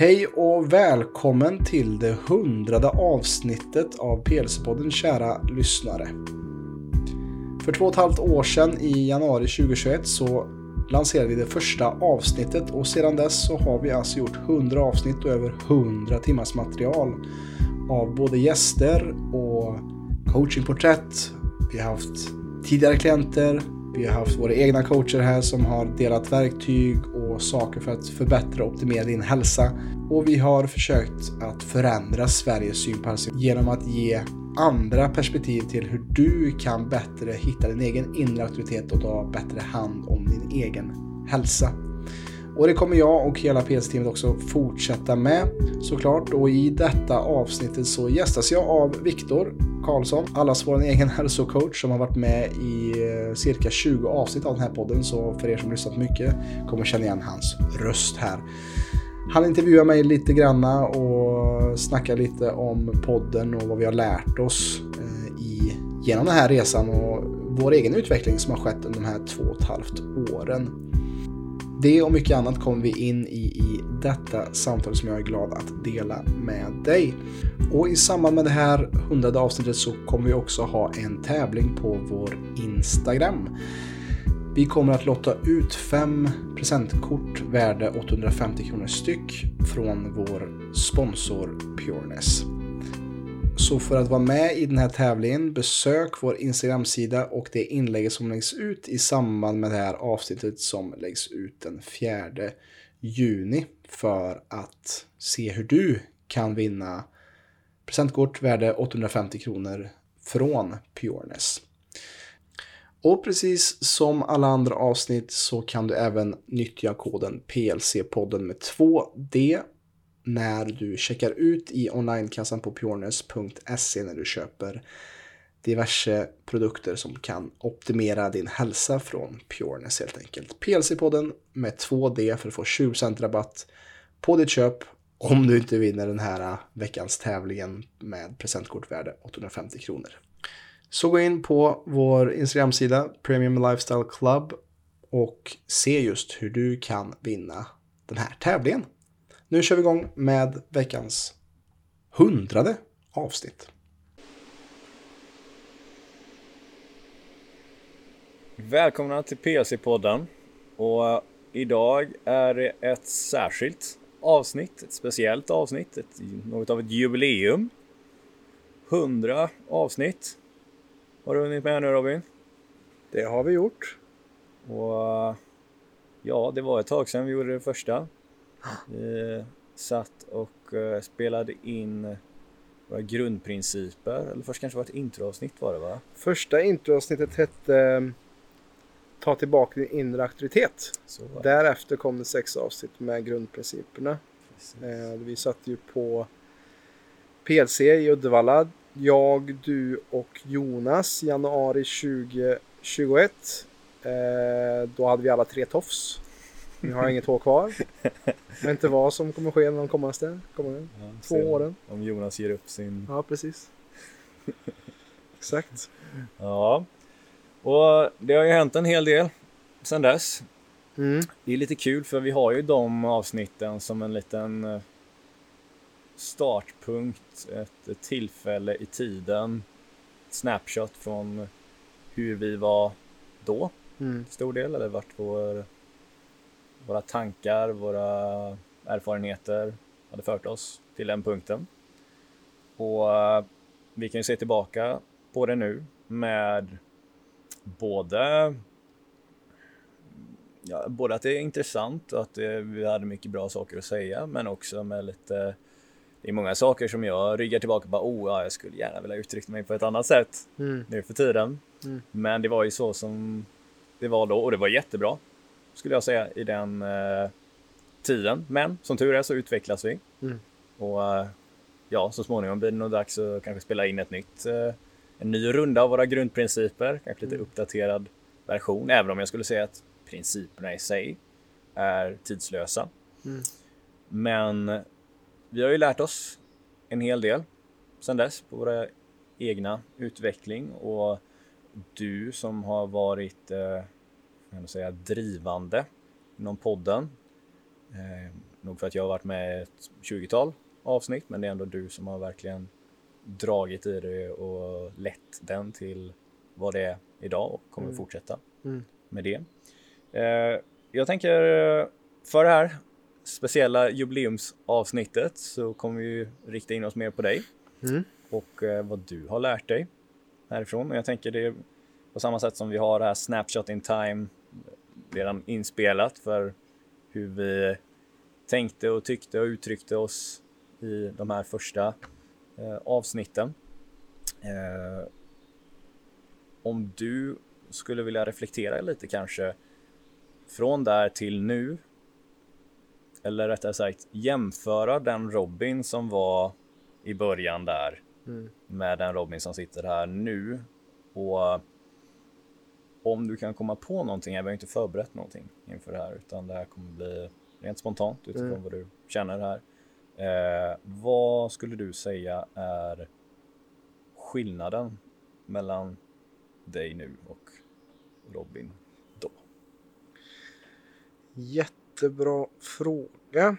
Hej och välkommen till det hundrade avsnittet av PLC-podden kära lyssnare. För två och ett halvt år sedan i januari 2021 så lanserade vi det första avsnittet och sedan dess så har vi alltså gjort 100 avsnitt och över 100 timmars material av både gäster och coachingporträtt. Vi har haft tidigare klienter, vi har haft våra egna coacher här som har delat verktyg och saker för att förbättra och optimera din hälsa. Och vi har försökt att förändra Sveriges syn på hälsa genom att ge andra perspektiv till hur du kan bättre hitta din egen inre auktoritet och ta bättre hand om din egen hälsa. Och det kommer jag och hela PS-teamet också fortsätta med såklart. Och i detta avsnittet så gästas jag av Viktor Karlsson, allas vår egen hälsocoach som har varit med i eh, cirka 20 avsnitt av den här podden. Så för er som lyssnat mycket kommer känna igen hans röst här. Han intervjuar mig lite granna och snackar lite om podden och vad vi har lärt oss eh, i, genom den här resan och vår egen utveckling som har skett under de här två och ett halvt åren. Det och mycket annat kommer vi in i i detta samtal som jag är glad att dela med dig. Och i samband med det här hundrade avsnittet så kommer vi också ha en tävling på vår Instagram. Vi kommer att lotta ut fem presentkort värde 850 kronor styck från vår sponsor Pureness. Så för att vara med i den här tävlingen, besök vår Instagram-sida och det inlägget som läggs ut i samband med det här avsnittet som läggs ut den 4 juni för att se hur du kan vinna presentkort värde 850 kronor från Pureness. Och precis som alla andra avsnitt så kan du även nyttja koden PLC-podden med 2D när du checkar ut i onlinekassan på pureness.se när du köper diverse produkter som kan optimera din hälsa från Pureness helt enkelt. PLC-podden med 2D för att få 20% rabatt på ditt köp om du inte vinner den här veckans tävlingen med presentkortvärde 850 kronor. Så gå in på vår Instagram-sida Premium Lifestyle Club och se just hur du kan vinna den här tävlingen. Nu kör vi igång med veckans hundrade avsnitt. Välkomna till PLC-podden. Och idag är det ett särskilt avsnitt, ett speciellt avsnitt, ett, något av ett jubileum. 100 avsnitt har du hunnit med nu Robin. Det har vi gjort. Och ja, det var ett tag sedan vi gjorde det första. Vi satt och eh, spelade in våra grundprinciper. Eller först kanske var ett introavsnitt var det va? Första introavsnittet hette eh, Ta tillbaka din inre auktoritet. Därefter kom det sex avsnitt med grundprinciperna. Precis. Eh, vi satt ju på PLC i Uddevalla. Jag, du och Jonas januari 2021. Då hade vi alla tre tofs. Vi har inget hår kvar. Vet inte vad som kommer ske de kommande, kommande ja, två åren. Om Jonas ger upp sin... Ja, precis. Exakt. Ja. Och det har ju hänt en hel del sedan dess. Mm. Det är lite kul för vi har ju de avsnitten som en liten eh, startpunkt, ett tillfälle i tiden, snapshot från hur vi var då, mm. stor del, eller vart vår våra tankar, våra erfarenheter hade fört oss till den punkten. Och eh, vi kan ju se tillbaka på det nu med både ja, både att det är intressant och att det, vi hade mycket bra saker att säga men också med lite det är många saker som jag ryggar tillbaka på. Oh, ja, jag skulle gärna vilja uttrycka mig på ett annat sätt mm. nu för tiden. Mm. Men det var ju så som det var då och det var jättebra skulle jag säga i den eh, tiden. Men som tur är så utvecklas vi. Mm. Och eh, ja, så småningom blir det nog dags att kanske spela in ett nytt, eh, en ny runda av våra grundprinciper. Kanske lite mm. uppdaterad version, även om jag skulle säga att principerna i sig är tidslösa. Mm. Men vi har ju lärt oss en hel del sedan dess på våra egna utveckling och du som har varit eh, kan säga, drivande inom podden. Eh, nog för att jag har varit med ett 20-tal avsnitt, men det är ändå du som har verkligen dragit i det och lett den till vad det är idag och kommer mm. fortsätta mm. med det. Eh, jag tänker för det här speciella jubileumsavsnittet så kommer vi rikta in oss mer på dig mm. och eh, vad du har lärt dig härifrån. Och jag tänker det på samma sätt som vi har det här Snapshot in time redan inspelat för hur vi tänkte och tyckte och uttryckte oss i de här första eh, avsnitten. Eh, om du skulle vilja reflektera lite kanske från där till nu. Eller rättare sagt jämföra den Robin som var i början där mm. med den Robin som sitter här nu. Och om du kan komma på någonting, jag har inte förberett någonting inför det här utan det här kommer bli rent spontant utifrån mm. vad du känner här. Eh, vad skulle du säga är skillnaden mellan dig nu och Robin då? Jättebra fråga.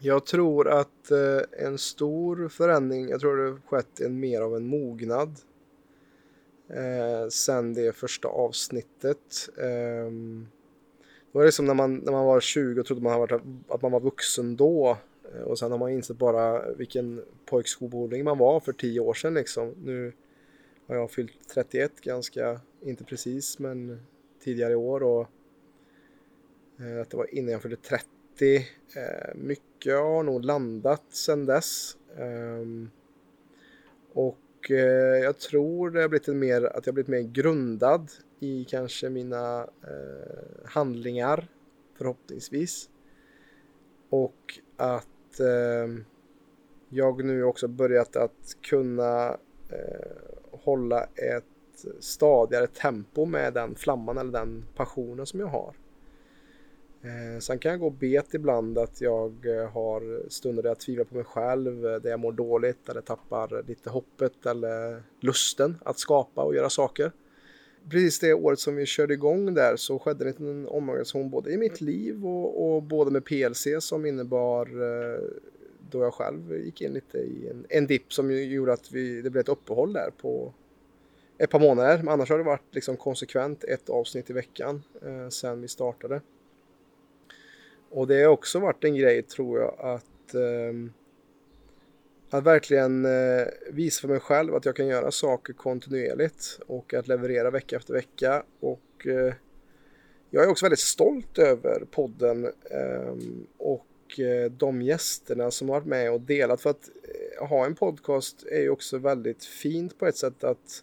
Jag tror att eh, en stor förändring, jag tror det skett en mer av en mognad eh, sen det första avsnittet. Eh, det var liksom när man, när man var 20 och trodde man varit, att man var vuxen då. Eh, och sen har man insett bara vilken pojkskoboling man var för tio år sedan liksom. Nu har jag fyllt 31 ganska, inte precis, men tidigare i år. Och eh, att det var innan jag fyllde 30. Eh, mycket har nog landat sen dess. Ehm, och och eh, jag tror det har blivit mer, att jag blivit mer grundad i kanske mina eh, handlingar förhoppningsvis. Och att eh, jag nu också börjat att kunna eh, hålla ett stadigare tempo med den flamman eller den passionen som jag har. Eh, sen kan jag gå bet ibland att jag eh, har stunder där jag tvivlar på mig själv, eh, där jag mår dåligt eller tappar lite hoppet eller lusten att skapa och göra saker precis det året som vi körde igång där så skedde det en omorganisation både i mitt liv och, och både med PLC som innebar eh, då jag själv gick in lite i en, en dipp som gjorde att vi, det blev ett uppehåll där på ett par månader. Men annars har det varit liksom konsekvent ett avsnitt i veckan eh, sen vi startade. Och det har också varit en grej tror jag att eh, att verkligen eh, visa för mig själv att jag kan göra saker kontinuerligt och att leverera vecka efter vecka. Och eh, jag är också väldigt stolt över podden eh, och eh, de gästerna som har varit med och delat. För att eh, ha en podcast är ju också väldigt fint på ett sätt att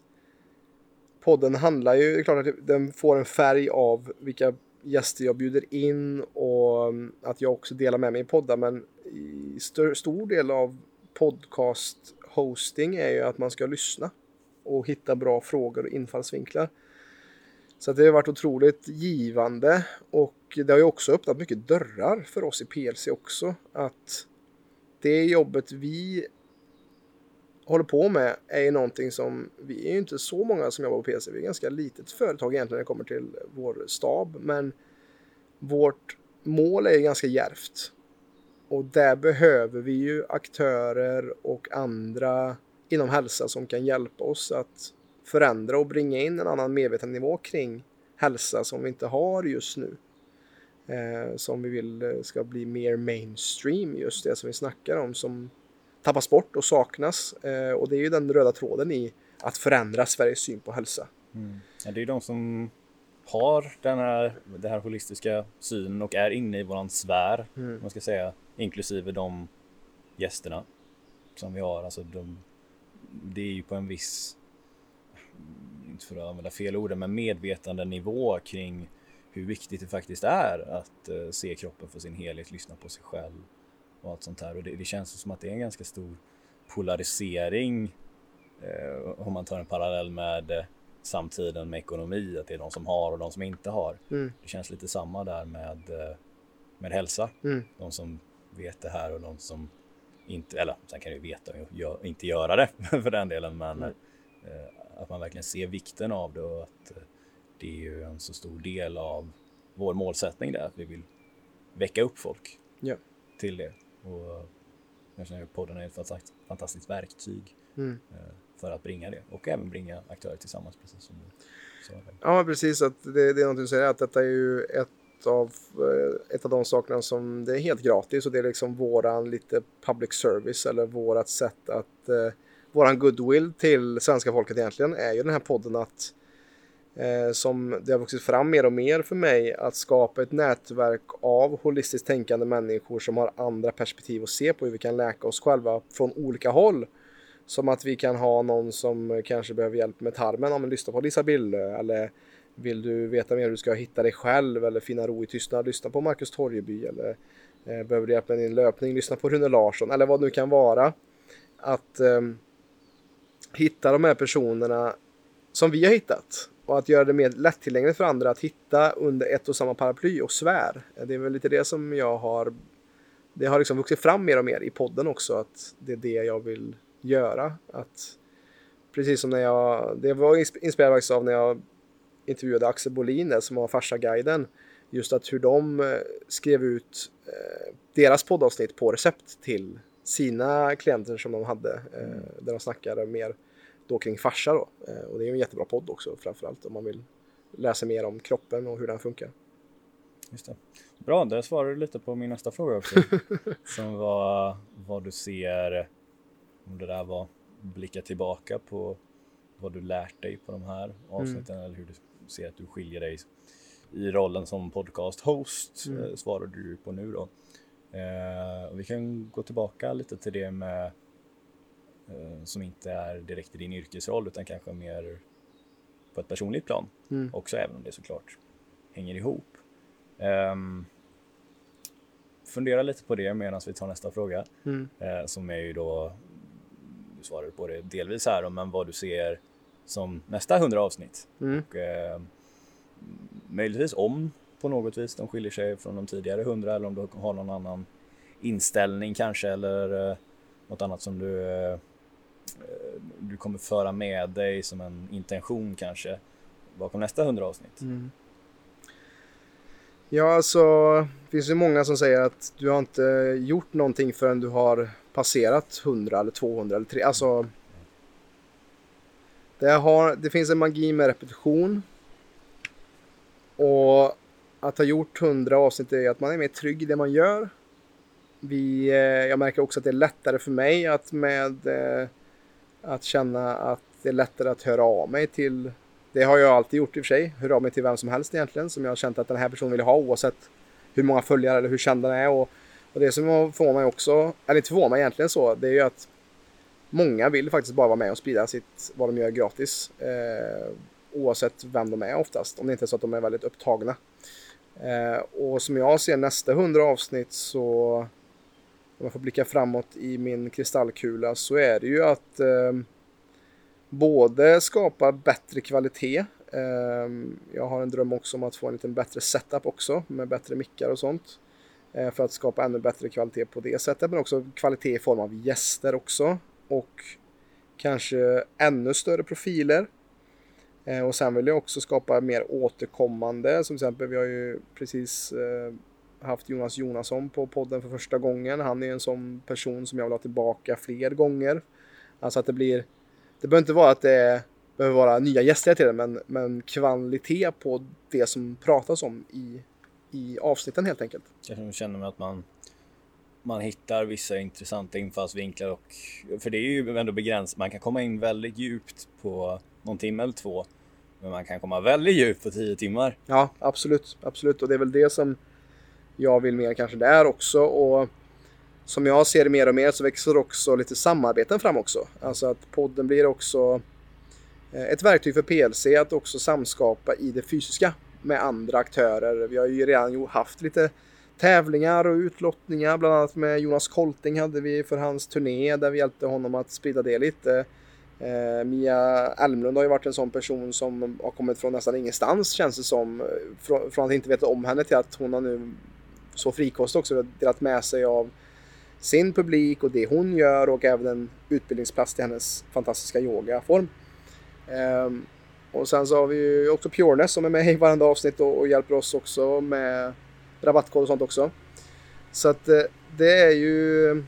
podden handlar ju, det är klart att den får en färg av vilka gäster jag bjuder in och att jag också delar med mig i poddar men i stor, stor del av podcast hosting är ju att man ska lyssna och hitta bra frågor och infallsvinklar. Så det har varit otroligt givande och det har ju också öppnat mycket dörrar för oss i PLC också. Att det jobbet vi håller på med är ju någonting som vi är ju inte så många som jobbar på PC. Vi är ett ganska litet företag egentligen när det kommer till vår stab, men vårt mål är ju ganska järvt och där behöver vi ju aktörer och andra inom hälsa som kan hjälpa oss att förändra och bringa in en annan medvetandenivå kring hälsa som vi inte har just nu. Eh, som vi vill eh, ska bli mer mainstream, just det som vi snackar om som tappas bort och saknas. Eh, och det är ju den röda tråden i att förändra Sveriges syn på hälsa. Mm. Ja, det är ju de som har den här, den här holistiska synen och är inne i våran sfär, mm. man ska säga, inklusive de gästerna som vi har. Alltså de, det är ju på en viss, inte för att använda fel ord, men medvetande nivå kring hur viktigt det faktiskt är att uh, se kroppen för sin helhet, lyssna på sig själv och allt sånt här. Och det, det känns som att det är en ganska stor polarisering uh, om man tar en parallell med uh, samtiden med ekonomi, att det är de som har och de som inte har. Mm. Det känns lite samma där med, med hälsa. Mm. De som vet det här och de som inte, eller sen kan ju veta och inte göra det för den delen, men mm. att man verkligen ser vikten av det och att eh, det är ju en så stor del av vår målsättning där. Att vi vill väcka upp folk Ja. till det. Och jag känner att podden är ett fantastiskt, fantastiskt verktyg Mm. eh, för att bringa det och även bringa aktörer tillsammans precis som du sa. Ja, precis. Att det, det är någonting som säger att detta är ju ett av, eh, ett av de sakerna som det är helt gratis och det är liksom våran lite public service eller vårat sätt att eh, våran goodwill till svenska folket egentligen är ju den här podden att Eh, som det har vuxit fram mer och mer för mig att skapa ett nätverk av holistiskt tänkande människor som har andra perspektiv att se på hur vi kan läka oss själva från olika håll. Som att vi kan ha någon som kanske behöver hjälp med tarmen, ja men lyssna på Lisa Bille. Eller vill du veta mer hur du ska hitta dig själv? Eller finna ro i tystnad, lyssna på Marcus Torjeby eller eh, behöver du hjälp med din löpning, lyssna på Rune Larsson. Eller vad det nu kan vara. Att eh, hitta de här personerna som vi har hittat och att göra det mer lättillgängligt för andra att hitta under ett och samma paraply och svär. Det är väl lite det som jag har det har liksom vuxit fram mer och mer i podden också att det är det jag vill göra. Att precis som när jag, det var inspirerat inspirerad faktiskt av när jag intervjuade Axel Bolin där, som var Farsa-guiden. Just att hur de eh, skrev ut eh, deras poddavsnitt på recept till sina klienter som de hade. Mm. där de snackade mer då kring farsa då. Eh, och det är en jättebra podd också framförallt om man vill läsa mer om kroppen och hur den funkar. Just det. Bra, där svarar du lite på min nästa fråga också. som var vad du ser, om det där var blicka tillbaka på vad du lärt dig på de här avsnitten eller hur du ser att du skiljer dig i rollen som podcast-host Mm. eh, svarar du på nu då. Eh, och vi kan gå tillbaka lite till det med som inte är direkt i din yrkesroll utan kanske mer på ett personligt plan Mm. också även om det såklart hänger ihop. Um, fundera lite på det medan vi tar nästa fråga Mm. eh, som är ju då, du svarade på det delvis här, men vad du ser som nästa hundra avsnitt. Mm. Och, eh, möjligtvis om på något vis de skiljer sig från de tidigare hundra eller om du har någon annan inställning kanske eller eh, något annat som du, eh, eh, Eh, du kommer föra med dig som en intention kanske bakom nästa hundra avsnitt. Mm. Ja, alltså det finns ju många som säger att du har inte gjort någonting förrän du har passerat 100 eller 200 eller 300. Alltså. Det, har, det finns en magi med repetition. Och att ha gjort 100 avsnitt är att man är mer trygg i det man gör. Vi, eh, jag märker också att det är lättare för mig att med eh, att känna att det är lättare att höra av mig till det har jag alltid gjort i och för sig. Höra av mig till vem som helst egentligen som jag har känt att den här personen vill ha oavsett hur många följare eller hur känd den är. Och, och det som förvånar mig också, eller inte förvånar mig egentligen så, det är ju att många vill faktiskt bara vara med och sprida sitt, vad de gör gratis. Eh, oavsett vem de är oftast, om det inte är så att de är väldigt upptagna. Eh, och som jag ser nästa hundra avsnitt så, om jag får blicka framåt i min kristallkula, så är det ju att eh, både skapa bättre kvalitet. Eh, Jag har en dröm också om att få en lite bättre setup också med bättre mickar och sånt. eh, För att skapa ännu bättre kvalitet på det sättet. Men också kvalitet i form av gäster också. Och kanske ännu större profiler. Eh, Och sen vill jag också skapa mer återkommande. Som till exempel vi har ju precis eh, haft Jonas Jonasson på podden för första gången. Han är en sån person som jag vill ha tillbaka fler gånger. Alltså att det blir det behöver inte vara att det behöver vara nya gäster hela tiden, men, men kvalitet på det som pratas om i, i avsnitten helt enkelt. Kanske känner man att man, man hittar vissa intressanta infallsvinklar och för det är ju ändå begränsat. Man kan komma in väldigt djupt på någon timme eller två, men man kan komma väldigt djupt på tio timmar. Ja, absolut, absolut. Och det är väl det som jag vill mer kanske där också. Och som jag ser det mer och mer så växer också lite samarbeten fram också. Alltså att podden blir också eh, ett verktyg för PLC att också samskapa i det fysiska med andra aktörer. Vi har ju redan haft lite tävlingar och utlottningar, bland annat med Jonas Kolting hade vi för hans turné där vi hjälpte honom att sprida det lite. Eh, Mia Elmlund har ju varit en sån person som har kommit från nästan ingenstans känns det som. Eh, från att inte veta om henne till att hon har nu så frikostigt också delat med sig av sin publik och det hon gör och även en utbildningsplats till hennes fantastiska yogaform. Ehm, och sen så har vi ju också Pureness som är med i varenda avsnitt och, och hjälper oss också med rabattkod och sånt också. Så att eh, det är ju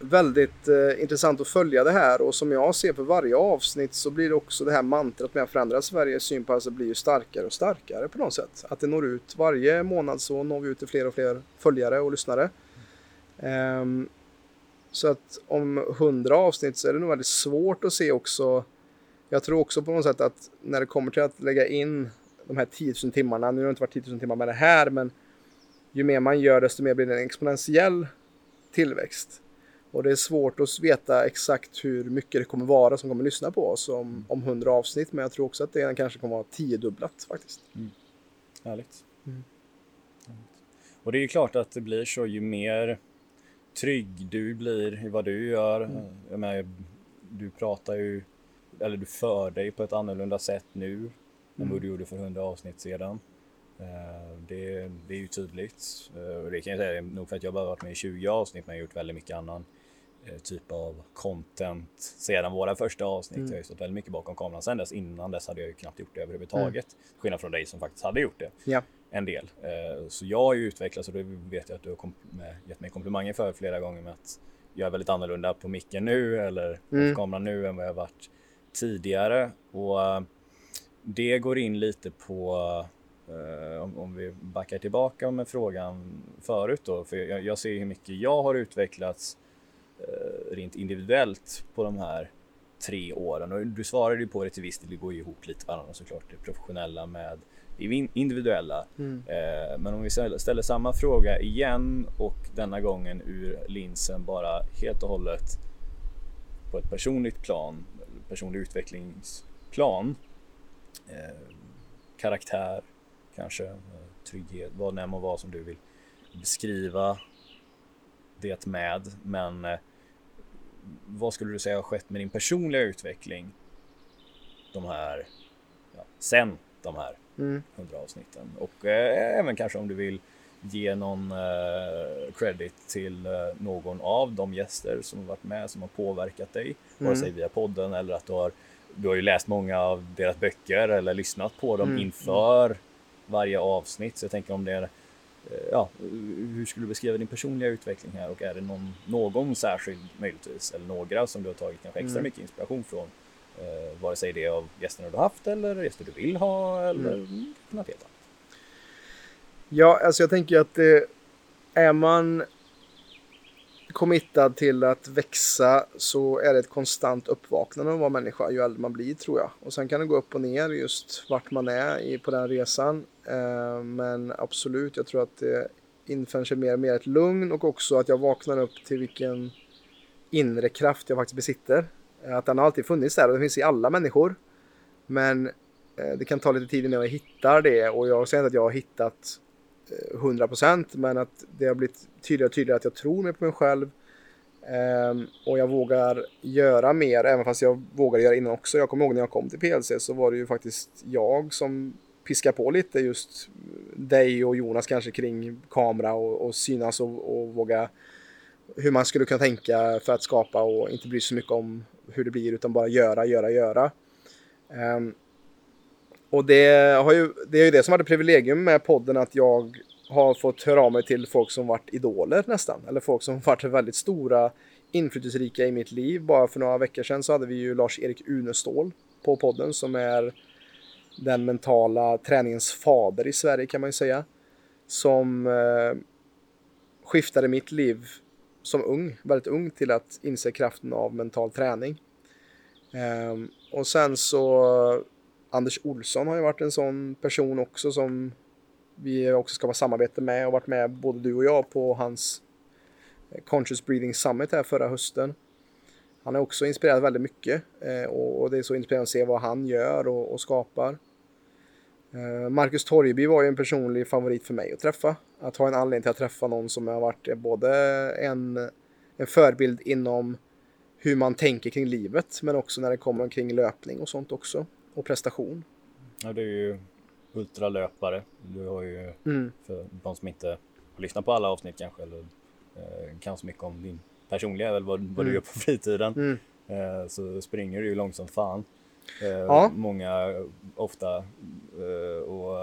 väldigt eh, intressant att följa det här och som jag ser för varje avsnitt så blir det också det här mantrat med att förändra Sveriges syn på alltså blir ju starkare och starkare på något sätt. Att det når ut varje månad så når vi ut till fler och fler följare och lyssnare. Um, så att om hundra avsnitt så är det nog väldigt svårt att se också. Jag tror också på något sätt att när det kommer till att lägga in de här 10 000 timmarna, nu har det inte varit 10 000 timmar med det här, men ju mer man gör desto mer blir det en exponentiell tillväxt. Och det är svårt att veta exakt hur mycket det kommer vara som kommer lyssna på oss om, mm. om 100 avsnitt. Men jag tror också att det kanske kommer vara tiodubblat faktiskt. Mm. Härligt. Mm. Och det är ju klart att det blir så ju mer trygg du blir i vad du gör. Mm. Jag menar, du pratar ju, eller du för dig på ett annorlunda sätt nu mm. än vad du gjorde för 100 avsnitt sedan. Eh, det, det, är ju tydligt. Eh, och det kan jag säga, nog för att jag bara varit med i 20 avsnitt men jag har gjort väldigt mycket annan typ av content sedan våra första avsnitt. Mm. Jag har ju stått väldigt mycket bakom kameran sen dess. Innan dess hade jag ju knappt gjort det överhuvudtaget. Mm. Skillnad från dig som faktiskt hade gjort det. Ja. En del. Eh, så jag har ju utvecklats och det vet jag att du har gett mig komplimanger för flera gånger med att jag är väldigt annorlunda på micken nu eller mm. på kameran nu än vad jag varit tidigare. Och eh, det går in lite på om, vi backar tillbaka med frågan förut då, för jag, jag ser hur mycket jag har utvecklats Eh, rent individuellt på de här tre åren och du svarade ju på det till viss del, det går ju ihop lite varandra såklart, det professionella med det individuella. Mm. Eh, men om vi ställer samma fråga igen och denna gången ur linsen bara helt och hållet på ett personligt plan, personlig utvecklingsplan, eh, karaktär, kanske trygghet, vad det än må vara som du vill beskriva det med. Men eh, vad skulle du säga har skett med din personliga utveckling de här, ja, sen de här mm. 100 avsnitten? Och eh, även kanske om du vill ge någon eh, credit till eh, någon av de gäster som har varit med som har påverkat dig, mm. vare sig via podden eller att du har du har ju läst många av deras böcker eller lyssnat på dem mm. inför varje avsnitt. Så jag tänker om det är ja, hur skulle du beskriva din personliga utveckling här och är det någon, någon särskild möjligtvis eller några som du har tagit kanske extra mm. mycket inspiration från? Eh, vare sig det är av gästerna du har haft eller gäster du vill ha eller mm. något helt annat. Ja, alltså jag tänker att det, är man committad till att växa så är det ett konstant uppvaknande att vara människa ju äldre man blir tror jag. Och sen kan det gå upp och ner just vart man är i, på den resan. Eh, men absolut, jag tror att det inför sig mer och mer ett lugn och också att jag vaknar upp till vilken inre kraft jag faktiskt besitter. Eh, att den har alltid funnits där och den finns i alla människor. Men eh, det kan ta lite tid innan jag hittar det och jag säger inte att jag har hittat Eh, 100% men att det har blivit tydligare och tydligare att jag tror mer på mig själv. Um, och jag vågar göra mer, även fast jag vågar göra innan också. Jag kommer ihåg när jag kom till PLC så var det ju faktiskt jag som piskade på lite just dig och Jonas kanske kring kamera och, och synas och, och våga hur man skulle kunna tänka för att skapa och inte bry sig så mycket om hur det blir utan bara göra, göra, göra. Um, och det, har ju, det är ju det som varit privilegium med podden att jag har fått höra av mig till folk som varit idoler nästan. Eller folk som varit väldigt stora, inflytelserika i mitt liv. Bara för några veckor sedan så hade vi ju Lars-Erik Unestål på podden som är den mentala träningens fader i Sverige kan man ju säga. Som eh, skiftade mitt liv som ung, väldigt ung, till att inse kraften av mental träning. Eh, och sen så Anders Olsson har ju varit en sån person också som vi också ska vara samarbete med och varit med både du och jag på hans eh, Conscious Breathing Summit här förra hösten. Han har också inspirerat väldigt mycket eh, och det är så inspirerande att se vad han gör och, skapar. Eh, Marcus Torgeby var ju en personlig favorit för mig att träffa. Att ha en anledning till att träffa någon som har varit både en, en förebild inom hur man tänker kring livet men också när det kommer kring löpning och sånt också och prestation. Ja, du är ju ultralöpare. Du har ju, mm. för de som inte har lyssnat på alla avsnitt kanske, eller eh, kan så mycket om din personliga, eller vad, vad mm. du gör på fritiden, mm. eh, så springer du ju långsamt fan. Eh, ja. Många, ofta, eh, och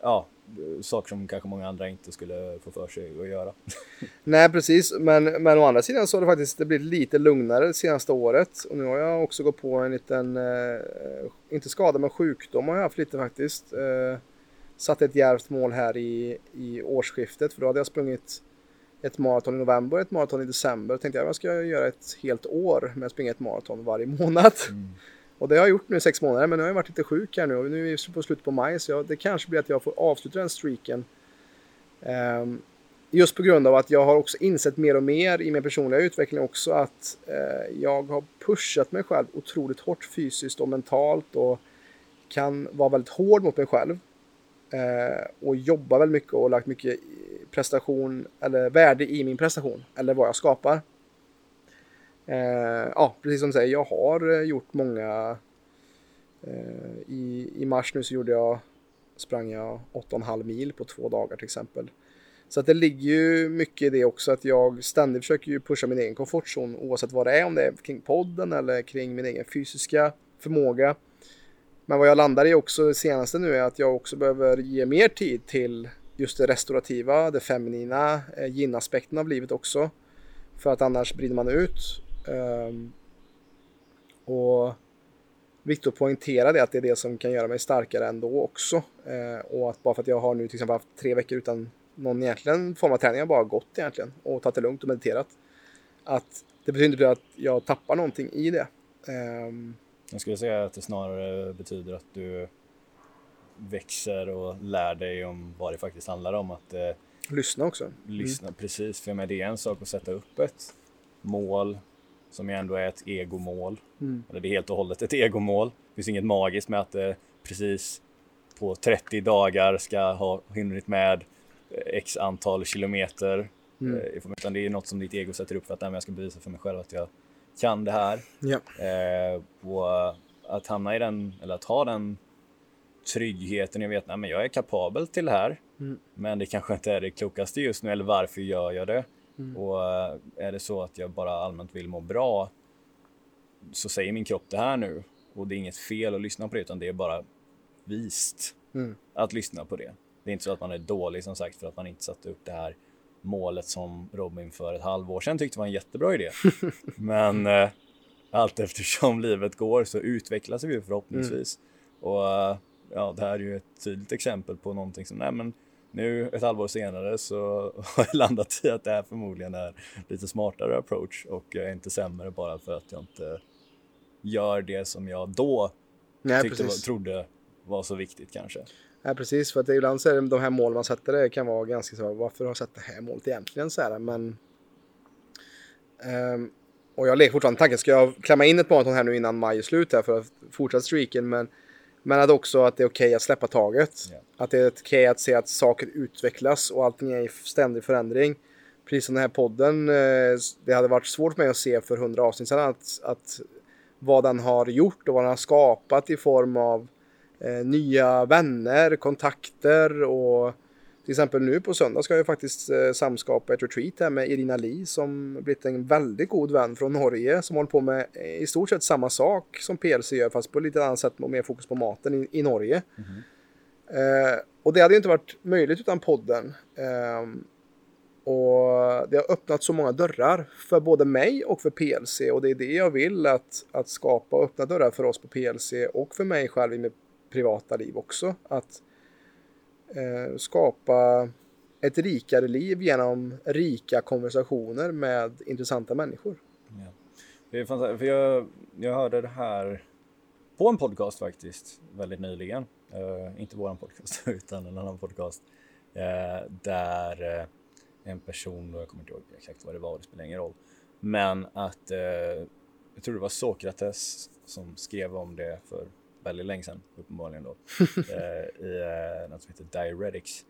ja, saker som kanske många andra inte skulle få för sig att göra. Nej, precis. Men, men å andra sidan så har det faktiskt det blivit lite lugnare det senaste året. Och nu har jag också gått på en liten, eh, inte skada men sjukdom har jag haft lite faktiskt. Eh, satt ett djärvt mål här i, i årsskiftet för då hade jag sprungit ett maraton i november ett maraton i december. Då tänkte jag jag ska göra ett helt år med att springa ett maraton varje månad. Mm. Och det har jag gjort nu i sex månader, men nu har jag varit lite sjuk här nu och nu är vi på slutet på maj, så jag, det kanske blir att jag får avsluta den streaken. Um, just på grund av att jag har också insett mer och mer i min personliga utveckling också att uh, jag har pushat mig själv otroligt hårt fysiskt och mentalt och kan vara väldigt hård mot mig själv. Uh, och jobba väldigt mycket och lagt mycket prestation eller värde i min prestation eller vad jag skapar. Eh, ja, precis som du säger, jag har eh, gjort många. Eh, i, I mars nu så gjorde jag, sprang jag 8,5 mil på två dagar till exempel. Så att det ligger ju mycket i det också att jag ständigt försöker ju pusha min egen komfortzon oavsett vad det är, om det är kring podden eller kring min egen fysiska förmåga. Men vad jag landar i också det senaste nu är att jag också behöver ge mer tid till just det restaurativa, det feminina, eh, gin-aspekten av livet också. För att annars brinner man ut. Um, och viktigt att poängtera det att det är det som kan göra mig starkare ändå också. Uh, och att bara för att jag har nu till exempel haft tre veckor utan någon egentligen form av träning, jag bara gått egentligen och tagit det lugnt och mediterat. Att det betyder inte att jag tappar någonting i det. Um, jag skulle säga att det snarare betyder att du växer och lär dig om vad det faktiskt handlar om. Att eh, Lyssna också. Lyssna, mm. precis. För med det är en sak att sätta upp ett mål som ju ändå är ett egomål. Mm. Eller det är helt och hållet ett egomål. Det finns inget magiskt med att det eh, precis på 30 dagar ska ha hunnit med eh, x antal kilometer. Mm. Eh, utan det är något som ditt ego sätter upp för att jag ska bevisa för mig själv att jag kan det här. Ja. Eh, och att hamna i den, eller att ha den tryggheten, jag vet att jag är kapabel till det här. Mm. Men det kanske inte är det klokaste just nu, eller varför gör jag det? Mm. Och eh, är det så att jag bara allmänt vill må bra så säger min kropp det här nu. Och det är inget fel att lyssna på det, utan det är bara vist mm. att lyssna på det. Det är inte så att man är dålig som sagt för att man inte satte upp det här målet som Robin för ett halvår sedan tyckte var en jättebra idé. Men eh, allt eftersom livet går så utvecklas vi förhoppningsvis. Mm. Och eh, ja, det här är ju ett tydligt exempel på någonting som, nej men nu ett halvår senare så har jag landat i att det här förmodligen är lite smartare approach och jag är inte sämre bara för att jag inte gör det som jag då Nej, tyckte var, trodde var så viktigt kanske. Nej, precis, för att ibland så är det de här mål man sätter det kan vara ganska så, varför har jag satt det här målet egentligen så här, men um, och jag leker fortfarande tanken, ska jag klämma in ett maraton här nu innan maj är slut här för att fortsätta streaken, men men att också att det är okej okay att släppa taget. Yeah. Att det är okej okay att se att saker utvecklas och allting är i ständig förändring. Precis som den här podden, eh, det hade varit svårt för mig att se för hundra avsnitt sedan att, att vad den har gjort och vad den har skapat i form av eh, nya vänner, kontakter och till exempel nu på söndag ska jag faktiskt eh, samskapa ett retreat här med Irina Li som blivit en väldigt god vän från Norge som håller på med eh, i stort sett samma sak som PLC gör fast på lite annat sätt och mer fokus på maten i, i Norge. Mm eh, och det hade ju inte varit möjligt utan podden. Eh, och det har öppnat så många dörrar för både mig och för PLC och det är det jag vill att, att skapa och öppna dörrar för oss på PLC och för mig själv i mitt privata liv också. Att Eh, skapa ett rikare liv genom rika konversationer med intressanta människor. Ja. Det är fantastiskt, för jag, jag hörde det här på en podcast faktiskt väldigt nyligen. Uh, inte våran podcast utan en annan podcast. Uh, där uh, en person, jag kommer inte ihåg exakt vad det var, det spelar ingen roll. Men att, jag tror det var Sokrates som skrev om det för väldigt länge sedan uppenbarligen då. eh, I eh, något som heter Diuretics.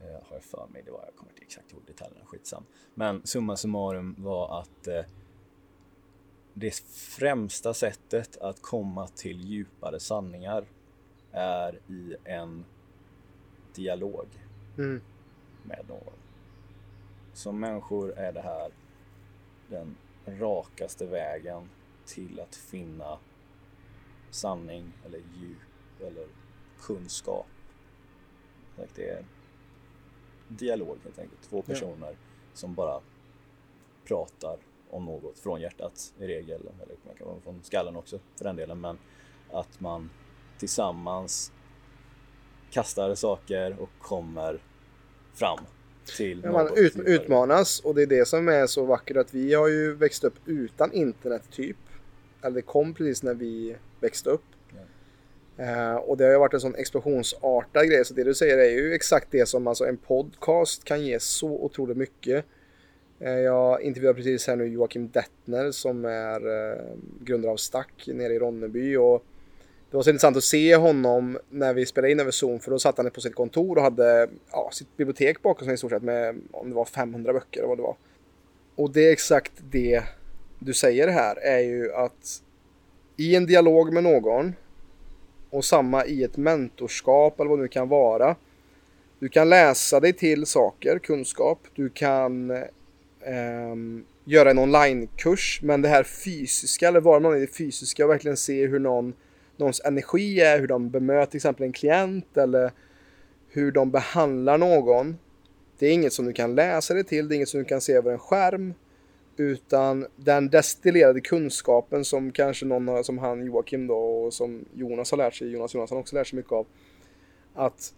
Eh, har jag för mig, det var, jag kommer inte exakt ihåg detaljerna, skitsam. Men summa summarum var att eh, det främsta sättet att komma till djupare sanningar är i en dialog mm. med någon. Som människor är det här den rakaste vägen till att finna sanning eller djup eller kunskap. Det är dialog helt enkelt. Två personer ja. som bara pratar om något från hjärtat i regel, eller man kan vara från skallen också för den delen, men att man tillsammans kastar saker och kommer fram till ja, Man ut, utmanas och det är det som är så vackert att vi har ju växt upp utan internet typ. Eller det kom precis när vi växte upp. Uh, och det har ju varit en sån explosionsartad grej så det du säger är ju exakt det som alltså en podcast kan ge så otroligt mycket. Uh, jag intervjuar precis här nu Joakim Dettner som är uh, grundare av Stack nere i Ronneby och det var så intressant att se honom när vi spelade in över Zoom för då satt han på sitt kontor och hade ja, sitt bibliotek bakom sig i stort sett med om det var 500 böcker eller vad det var. Och det är exakt det du säger här är ju att i en dialog med någon och samma i ett mentorskap eller vad det nu kan vara. Du kan läsa dig till saker, kunskap. Du kan eh, göra en onlinekurs, men det här fysiska eller vara någon i det fysiska och verkligen se hur någon, någons energi är, hur de bemöter till exempel en klient eller hur de behandlar någon. Det är inget som du kan läsa dig till, det är inget som du kan se över en skärm. Utan den destillerade kunskapen som kanske någon som han Joakim då och som Jonas har lärt sig, Jonas Jonasson också lärt sig mycket av. Att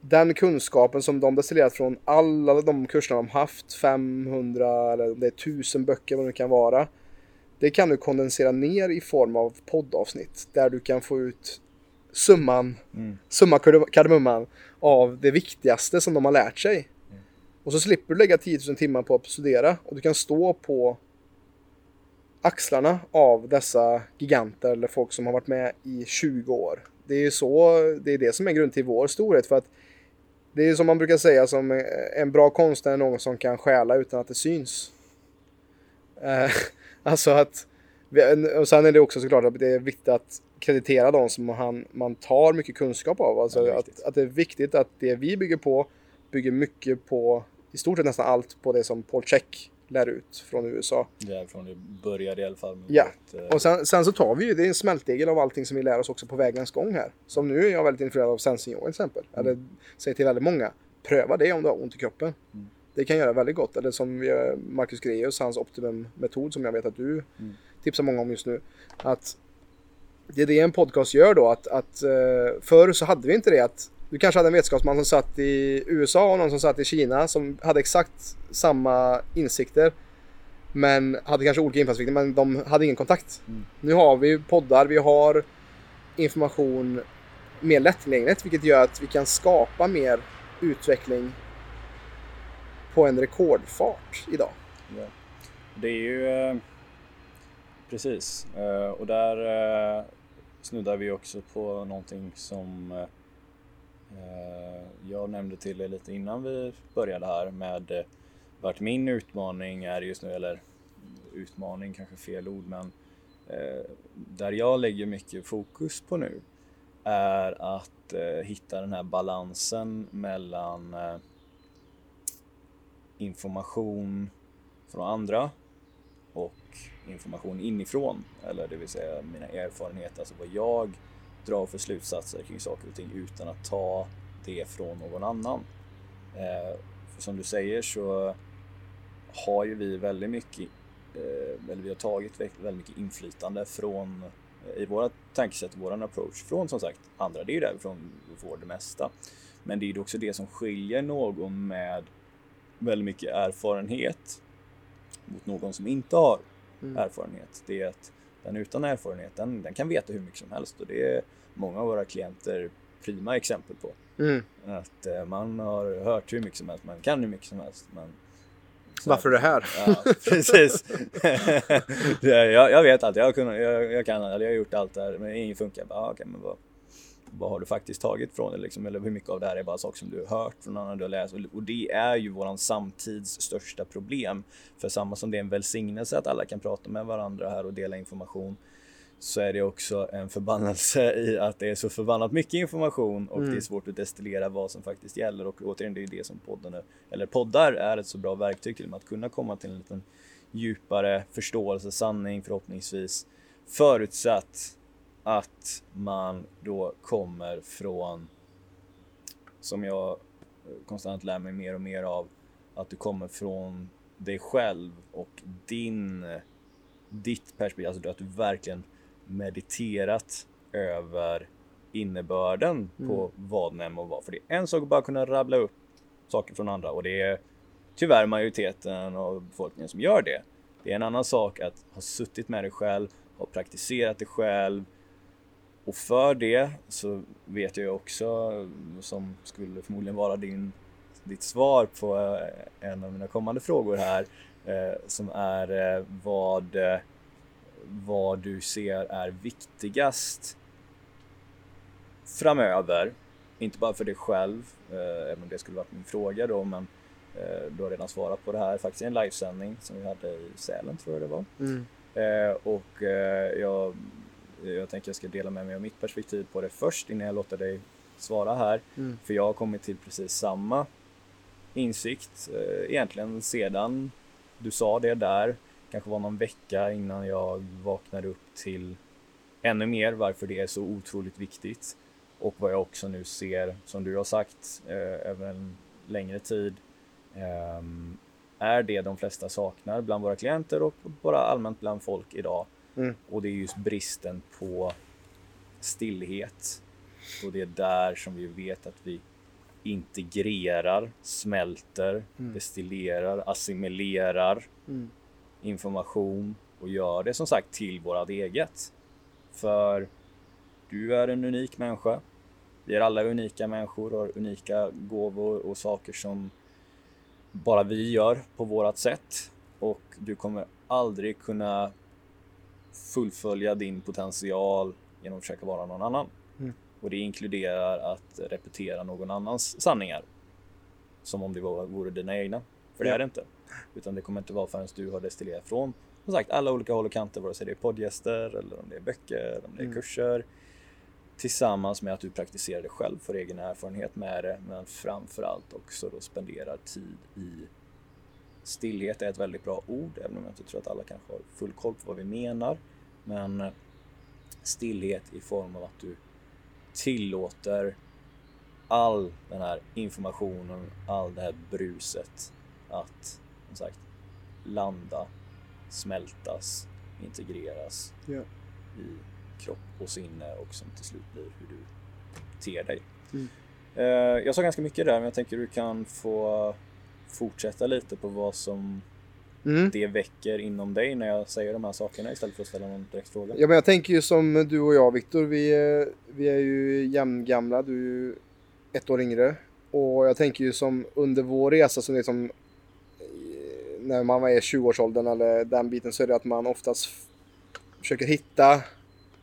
den kunskapen som de destillerat från alla de kurserna de haft, 500 eller det är 1000 böcker vad det kan vara. Det kan du kondensera ner i form av poddavsnitt där du kan få ut summan, mm. summa kardemumman av det viktigaste som de har lärt sig. Och så slipper du lägga 10 000 timmar på att studera och du kan stå på axlarna av dessa giganter eller folk som har varit med i 20 år. Det är ju så, det är det som är grunden till vår storhet för att det är som man brukar säga som en bra konstnär är någon som kan stjäla utan att det syns. Eh, alltså att, och sen är det också såklart att det är viktigt att kreditera de som man, man tar mycket kunskap av. Alltså att, att det är viktigt att det vi bygger på bygger mycket på i stort sett nästan allt på det som Paul Check lär ut från USA. Därifrån det började i alla fall. Ja, eh, och sen, sen, så tar vi ju, det är en smältdegel av allting som vi lär oss också på vägens gång här. Som nu är jag väldigt influerad av sensing till exempel. Mm. Eller säger till väldigt många, pröva det om du har ont i kroppen. Mm. Det kan göra väldigt gott. Eller som Marcus Greus, hans optimum-metod som jag vet att du mm. tipsar många om just nu. Att det är det en podcast gör då, att, att uh, förr så hade vi inte det att du kanske hade en vetenskapsman som satt i USA och någon som satt i Kina som hade exakt samma insikter. Men hade kanske olika infallsvinklar men de hade ingen kontakt. Mm. Nu har vi poddar, vi har information mer lättillgängligt vilket gör att vi kan skapa mer utveckling på en rekordfart idag. Ja. Det är ju eh, precis eh, och där eh, snuddar vi också på någonting som Eh, jag nämnde till er lite innan vi började här med eh, vart min utmaning är just nu, eller utmaning kanske fel ord, men eh, där jag lägger mycket fokus på nu är att hitta den här balansen mellan information från andra och information inifrån, eller det vill säga mina erfarenheter, alltså vad jag dra för slutsatser kring saker och ting utan att ta det från någon annan. Eh, för som du säger så har ju vi väldigt mycket, eh, eller vi har tagit väldigt mycket inflytande från eh, i våra tankesätt, våran approach från som sagt andra. Det är ju därifrån vi får det mesta. Men det är ju också det som skiljer någon med väldigt mycket erfarenhet mot någon som inte har mm. erfarenhet. Det är att den utan erfarenhet, den, den, kan veta hur mycket som helst och det är många av våra klienter prima exempel på. Mm. Att eh, man har hört hur mycket som helst, man kan hur mycket som helst. Men varför är det här? Ja, precis. jag, jag, vet allt, jag, kunna, jag, jag kan, eller jag har gjort allt där, men inget funkar. Bara, okay, men vad, vad har du faktiskt tagit från det liksom? Eller hur mycket av det här är bara saker som du har hört från andra du har läst? Och det är ju våran samtids största problem. För samma som det är en välsignelse att alla kan prata med varandra här och dela information så är det också en förbannelse i att det är så förbannat mycket information och mm. det är svårt att destillera vad som faktiskt gäller och återigen det är det som podden är, eller poddar är ett så bra verktyg till att kunna komma till en liten djupare förståelse, sanning förhoppningsvis förutsatt att man då kommer från, som jag konstant lär mig mer och mer av att du kommer från dig själv och din, ditt perspektiv, alltså att du verkligen mediterat över innebörden mm. på vad NEM och vad. För det är en sak att bara kunna rabbla upp saker från andra och det är tyvärr majoriteten av befolkningen som gör det. Det är en annan sak att ha suttit med det själv, ha praktiserat det själv och för det så vet jag också, som skulle förmodligen vara din, ditt svar på eh, en av mina kommande frågor här, eh, som är eh, vad, vad du ser är viktigast framöver, inte bara för dig själv, även om det skulle varit min fråga då, men du har redan svarat på det här faktiskt i en livesändning som vi hade i Sälen tror jag det var. Mm. Och jag jag tänker jag ska dela med mig av mitt perspektiv på det först innan jag låter dig svara här. Mm. För jag har kommit till precis samma insikt eh, egentligen sedan du sa det där. Kanske var någon vecka innan jag vaknade upp till ännu mer varför det är så otroligt viktigt. Och vad jag också nu ser, som du har sagt, eh, över en längre tid eh, är det de flesta saknar bland våra klienter och bara allmänt bland folk idag. Mm. Och det är just bristen på stillhet. Och det är där som vi vet att vi integrerar, smälter, mm. destillerar, assimilerar mm. information och gör det som sagt till vårat eget. För du är en unik människa. Vi är alla unika människor och har unika gåvor och saker som bara vi gör på vårat sätt. Och du kommer aldrig kunna fullfölja din potential genom att försöka vara någon annan. Mm. Och det inkluderar att repetera någon annans sanningar. Som om det vore dina egna. För det ja. är det inte. Utan det kommer inte vara förrän du har destillerat från som sagt alla olika håll och kanter, vare sig det är poddgäster eller om det är böcker, om det är mm. kurser. Tillsammans med att du praktiserar det själv, får egen erfarenhet med det, men framförallt också då spenderar tid i Stillhet är ett väldigt bra ord, även om jag inte tror att alla kanske har full koll på vad vi menar. Men eh, stillhet i form av att du tillåter all den här informationen, all det här bruset att som sagt landa, smältas, integreras ja. i kropp och sinne och som till slut blir hur du ter dig. Mm. Eh, jag sa ganska mycket där, men jag tänker du kan få fortsätta lite på vad som mm. det väcker inom dig när jag säger de här sakerna istället för att ställa någon direkt fråga. Ja, men jag tänker ju som du och jag Viktor, vi, är, vi är ju jämngamla, du är ju ett år yngre. Och jag tänker ju som under vår resa som liksom när man är i 20-årsåldern eller den biten så är det att man oftast försöker hitta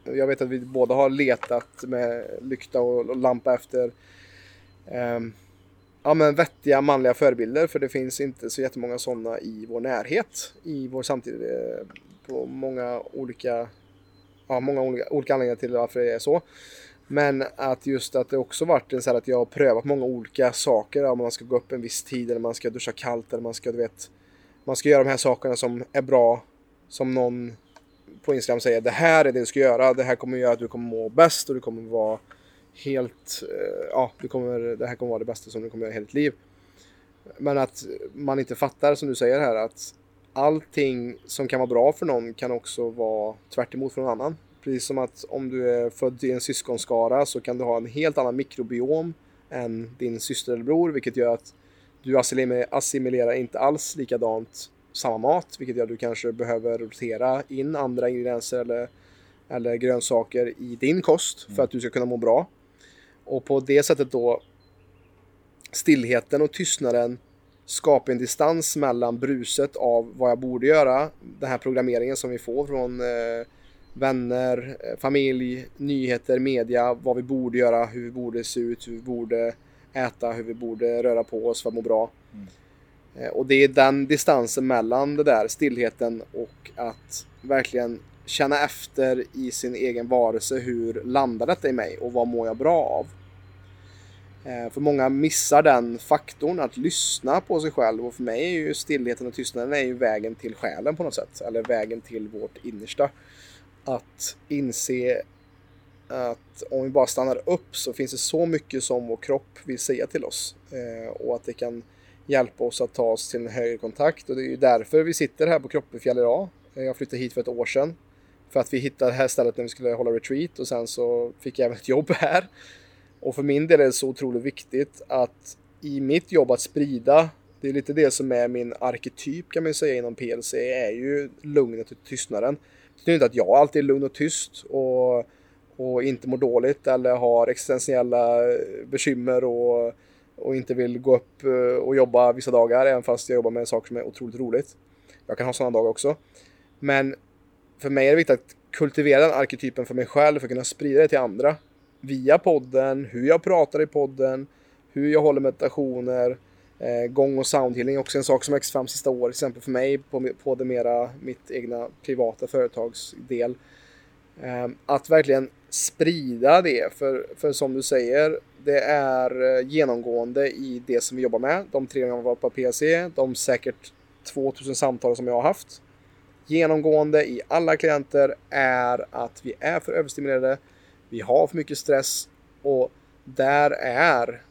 jag vet att vi båda har letat med lykta och lampa efter um, ja, men vettiga manliga förebilder för det finns inte så jättemånga sådana i vår närhet i vår samtid eh, på många olika ja, många olika, olika anledningar till varför det är så. Men att just att det också varit en så här att jag har prövat många olika saker. Om man ska gå upp en viss tid eller man ska duscha kallt eller man ska du vet man ska göra de här sakerna som är bra som någon på Instagram säger det här är det du ska göra. Det här kommer göra att du kommer må bäst och du kommer vara helt, eh, ja, du kommer, det här kommer vara det bästa som du kommer göra i hela ditt liv. Men att man inte fattar som du säger här att allting som kan vara bra för någon kan också vara tvärt för någon annan. Precis som att om du är född i en syskonskara så kan du ha en helt annan mikrobiom än din syster eller bror, vilket gör att du assimilerar inte alls likadant samma mat, vilket gör att du kanske behöver rotera in andra ingredienser eller, eller grönsaker i din kost för att du ska kunna må bra. Och på det sättet då stillheten och tystnaden skapar en distans mellan bruset av vad jag borde göra, den här programmeringen som vi får från eh, vänner, eh, familj, nyheter, media, vad vi borde göra, hur vi borde se ut, hur vi borde äta, hur vi borde röra på oss för att må bra. Mm. Eh, och det är den distansen mellan det där, stillheten och att verkligen känna efter i sin egen varelse hur landar detta i mig och vad mår jag bra av? Eh, för många missar den faktorn att lyssna på sig själv och för mig är ju stillheten och tystnaden är ju vägen till själen på något sätt. Eller vägen till vårt innersta. Att inse att om vi bara stannar upp så finns det så mycket som vår kropp vill säga till oss. Eh, och att det kan hjälpa oss att ta oss till en högre kontakt. Och det är ju därför vi sitter här på Kroppefjäll idag. Eh, jag flyttade hit för ett år sedan. För att vi hittade det här stället när vi skulle hålla retreat och sen så fick jag även ett jobb här. Och för min del är det så otroligt viktigt att i mitt jobb att sprida, det är lite det som är min arketyp kan man säga inom PLC, är ju lugnet och tystnaden. Det betyder inte att jag alltid är lugn och tyst och, och inte mår dåligt eller har existentiella bekymmer och, och inte vill gå upp eh, och jobba vissa dagar, även fast jag jobbar med saker som är otroligt roligt. Jag kan ha sådana dagar också. Men för mig är det viktigt att kultivera den arketypen för mig själv för att kunna sprida det till andra. Via podden, hur jag pratar i podden, hur jag håller meditationer, eh, gång och soundhealing är också en sak som växt fram sista året, till exempel för mig på, på det mera mitt egna privata företagsdel. Eh, att verkligen sprida det, för, för som du säger, det är eh, genomgående i det som vi jobbar med. De tre gånger jag varit på PC, de säkert 2000 samtal som jag har haft genomgående i alla klienter är att vi är för överstimulerade, vi har för mycket stress och där är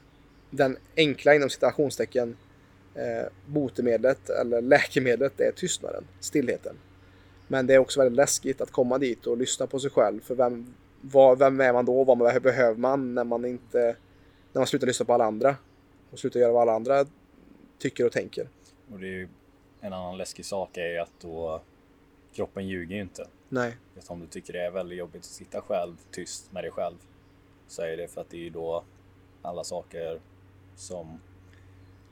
den enkla inom citationstecken eh, botemedlet eller läkemedlet det är tystnaden, stillheten. Men det är också väldigt läskigt att komma dit och lyssna på sig själv. För vem, vad, vem är man då? Vad behöver man när man inte när man slutar lyssna på alla andra och slutar göra vad alla andra tycker och tänker. Och det är ju en annan läskig sak är ju att då kroppen ljuger ju inte. Nej. Just om du tycker det är väldigt jobbigt att sitta själv tyst med dig själv så är det för att det är då alla saker som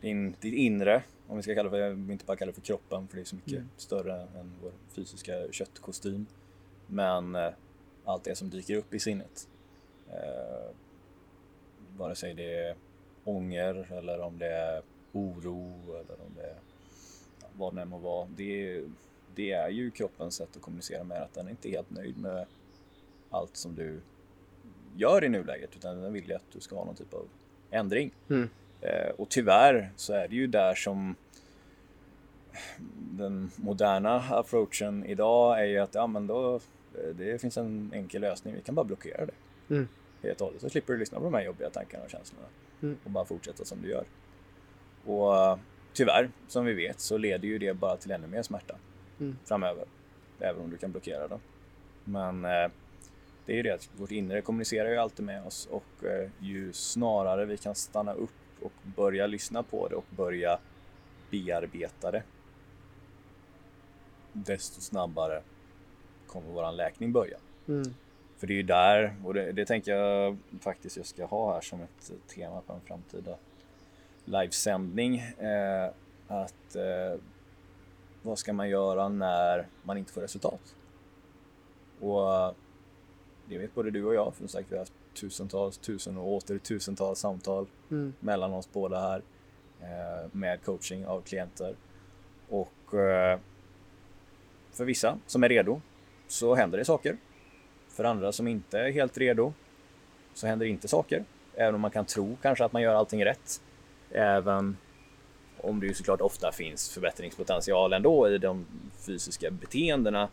din, ditt inre, om vi ska kalla det för, inte bara kalla det för kroppen för det är så mycket mm. större än vår fysiska köttkostym. Men eh, allt det som dyker upp i sinnet. Eh, vare sig det är ånger eller om det är oro eller om det är vad det än må vara. Det är, det är ju kroppens sätt att kommunicera med att den är inte helt nöjd med allt som du gör i nuläget utan den vill ju att du ska ha någon typ av ändring. Mm. Eh, och tyvärr så är det ju där som den moderna approachen idag är ju att ja, men då, eh, det finns en enkel lösning, vi kan bara blockera det. Mm. Helt och hållet så slipper du lyssna på de här jobbiga tankarna och känslorna mm. och bara fortsätta som du gör. Och tyvärr, som vi vet, så leder ju det bara till ännu mer smärta mm. framöver. Även om du kan blockera den. Men eh, det är ju det att vårt inre kommunicerar ju alltid med oss och eh, ju snarare vi kan stanna upp och börja lyssna på det och börja bearbeta det desto snabbare kommer våran läkning börja. Mm. För det är ju där, och det, det, tänker jag faktiskt jag ska ha här som ett tema på en framtida livesändning. Eh, att eh, vad ska man göra när man inte får resultat? Och det vet både du och jag, för sagt vi har haft tusentals, tusen och åter tusentals samtal mm. mellan oss båda här eh, med coaching av klienter. Och eh, för vissa som är redo så händer det saker. För andra som inte är helt redo så händer inte saker. Även om man kan tro kanske att man gör allting rätt. Även om det ju såklart ofta finns förbättringspotential ändå i de fysiska beteendena.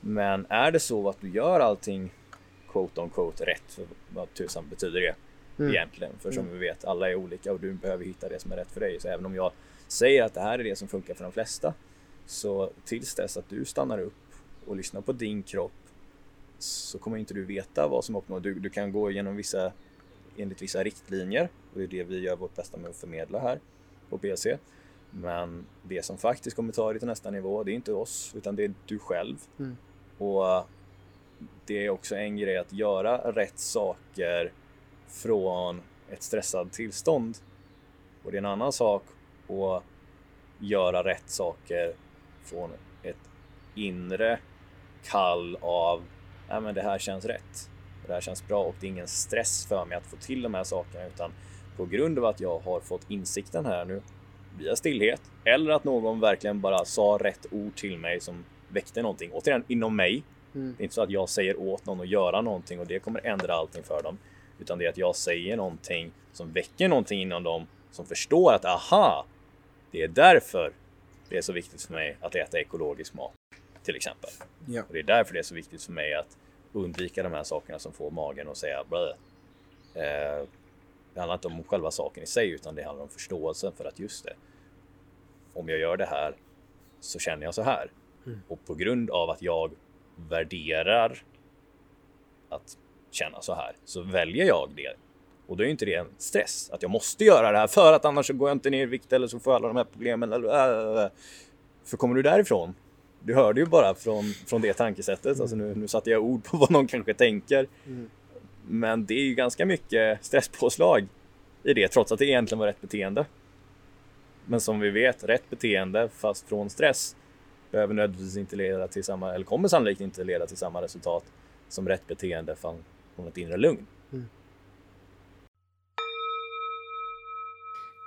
Men är det så att du gör allting quote on quote rätt, för vad tusan betyder det mm. egentligen? För som mm. vi vet, alla är olika och du behöver hitta det som är rätt för dig. Så även om jag säger att det här är det som funkar för de flesta, så tills dess att du stannar upp och lyssnar på din kropp så kommer inte du veta vad som uppnår. Du, du kan gå igenom vissa enligt vissa riktlinjer och det är det vi gör vårt bästa med att förmedla här på PC. Men det som faktiskt kommer ta dig till nästa nivå, det är inte oss, utan det är du själv. Mm. Och det är också en grej att göra rätt saker från ett stressat tillstånd. Och det är en annan sak att göra rätt saker från ett inre kall av ja, men det här känns rätt. Det här känns bra och det är ingen stress för mig att få till de här sakerna utan på grund av att jag har fått insikten här nu via stillhet eller att någon verkligen bara sa rätt ord till mig som väckte någonting. Återigen inom mig. Mm. Det är inte så att jag säger åt någon att göra någonting och det kommer ändra allting för dem. Utan det är att jag säger någonting som väcker någonting inom dem som förstår att aha, det är därför det är så viktigt för mig att äta ekologisk mat till exempel. Ja. Och det är därför det är så viktigt för mig att undvika de här sakerna som får magen att säga Blö. Eh, det handlar inte om själva saken i sig utan det handlar om förståelsen för att just det. Om jag gör det här så känner jag så här. Mm. Och på grund av att jag värderar att känna så här så väljer jag det. Och då är inte det en stress att jag måste göra det här för att annars så går jag inte ner i vikt eller så får jag alla de här problemen. Eller, äh, för kommer du därifrån? Du hörde ju bara från, från det tankesättet. Mm. Alltså nu, nu satte jag ord på vad någon kanske tänker. Mm. Men det är ju ganska mycket stresspåslag i det trots att det egentligen var rätt beteende. Men som vi vet, rätt beteende fast från stress behöver nödvändigtvis inte leda till samma, eller kommer sannolikt inte leda till samma resultat som rätt beteende från, ett inre lugn. Mm.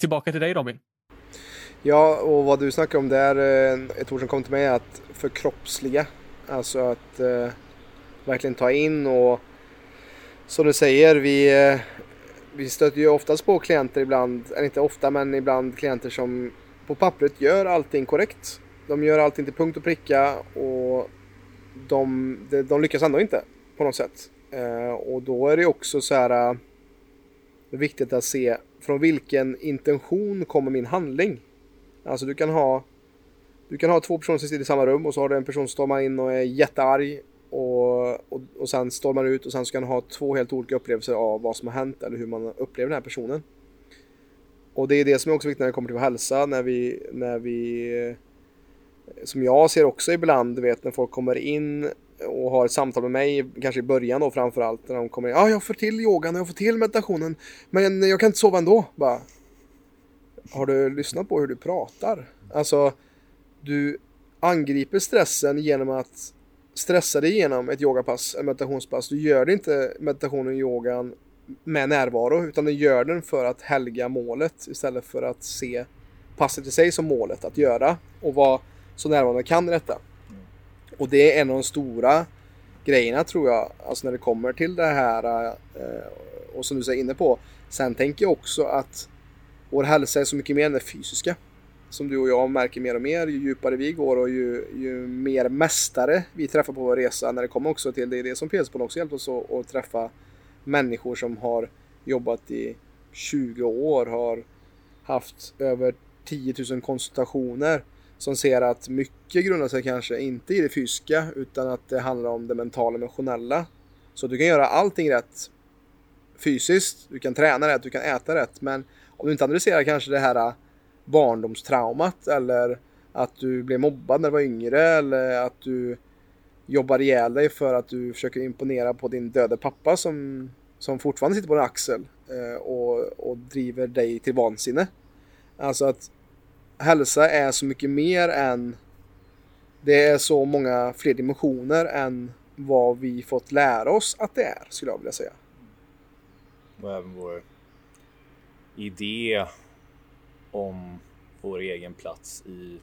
Tillbaka till dig Robin. Ja, och vad du snackar om där, eh, ett ord som kom till mig är att förkroppsliga. Alltså att eh, verkligen ta in och som du säger, vi, eh, vi stöter ju oftast på klienter ibland, eller inte ofta men ibland klienter som på pappret gör allting korrekt. De gör allting till punkt och pricka och de, de, de lyckas ändå inte på något sätt. Eh, och då är det också så här eh, viktigt att se från vilken intention kommer min handling. Alltså du kan ha du kan ha två personer som sitter i samma rum och så har du en person som stormar in och är jättearg och, och, och sen stormar ut och sen så kan du ha två helt olika upplevelser av vad som har hänt eller hur man upplever den här personen. Och det är det som är också viktigt när det kommer till vår hälsa, när vi, när vi som jag ser också ibland, du vet när folk kommer in och har ett samtal med mig, kanske i början då framförallt, när de kommer in. Ja, ah, jag får till yogan och jag får till meditationen, men jag kan inte sova ändå. Bara, har du lyssnat på hur du pratar? Alltså, du angriper stressen genom att stressa dig igenom ett yogapass, ett meditationspass. Du gör det inte meditationen och yogan med närvaro, utan du gör den för att helga målet istället för att se passet i sig som målet att göra och vara så närvarande kan i detta. Och det är en av de stora grejerna tror jag, alltså när det kommer till det här eh, och som du säger inne på. Sen tänker jag också att vår hälsa är så mycket mer än det fysiska. Som du och jag märker mer och mer ju djupare vi går och ju, ju mer mästare vi träffar på vår resa när det kommer också till det. är det som Pedsboll också hjälpt oss att, att träffa människor som har jobbat i 20 år, har haft över 10 000 konsultationer som ser att mycket grundar sig kanske inte i det fysiska utan att det handlar om det mentala emotionella. Så du kan göra allting rätt fysiskt, du kan träna rätt, du kan äta rätt men om du inte adresserar kanske det här äh, barndomstraumat eller att du blev mobbad när du var yngre eller att du jobbar ihjäl dig för att du försöker imponera på din döde pappa som, som fortfarande sitter på din axel eh, och, och driver dig till vansinne. Alltså att hälsa är så mycket mer än det är så många fler dimensioner än vad vi fått lära oss att det är, skulle jag vilja säga. Och även vår idé om vår egen plats i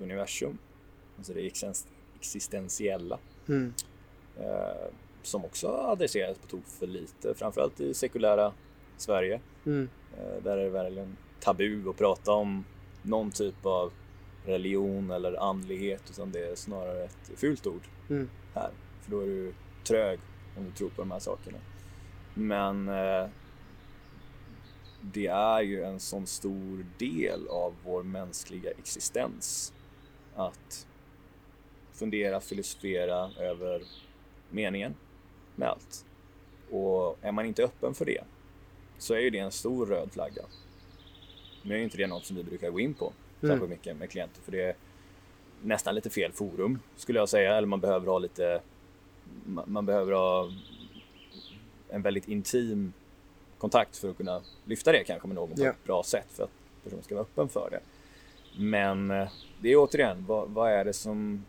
universum. Alltså det existentiella. Mm. Eh, som också adresseras på tok för lite, framförallt i sekulära Sverige. Mm. Eh, där är det verkligen tabu att prata om någon typ av religion eller andlighet utan det är snarare ett fult ord mm. här. För då är du trög om du tror på de här sakerna. Men eh, det är ju en sån stor del av vår mänskliga existens att fundera, filosofera över meningen med allt. Och är man inte öppen för det så är ju det en stor röd flagga. Nu är inte det något som vi brukar gå in på särskilt mycket med klienter för det är nästan lite fel forum skulle jag säga. Eller man behöver ha lite, man behöver ha en väldigt intim kontakt för att kunna lyfta det kanske med någon på ett bra sätt för att personen ska vara öppen för det. Men eh, det är återigen, vad, vad är det som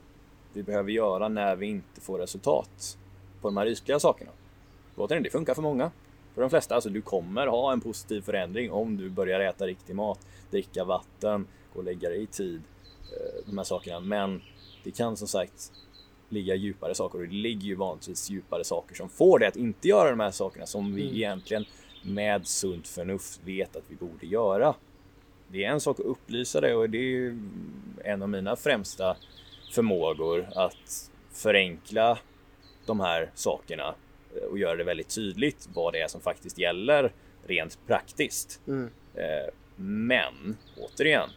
vi behöver göra när vi inte får resultat på de här ytliga sakerna. Låter det funkar för många. För de flesta, alltså du kommer ha en positiv förändring om du börjar äta riktig mat, dricka vatten, gå och lägga dig i tid. Eh, de här sakerna. Men det kan som sagt ligga djupare saker och det ligger ju vanligtvis djupare saker som får dig att inte göra de här sakerna som vi mm. egentligen med sunt förnuft vet att vi borde göra. Det är en sak att upplysa dig och det är en av mina främsta förmågor att förenkla de här sakerna och göra det väldigt tydligt vad det är som faktiskt gäller rent praktiskt. Mm. Eh, men återigen,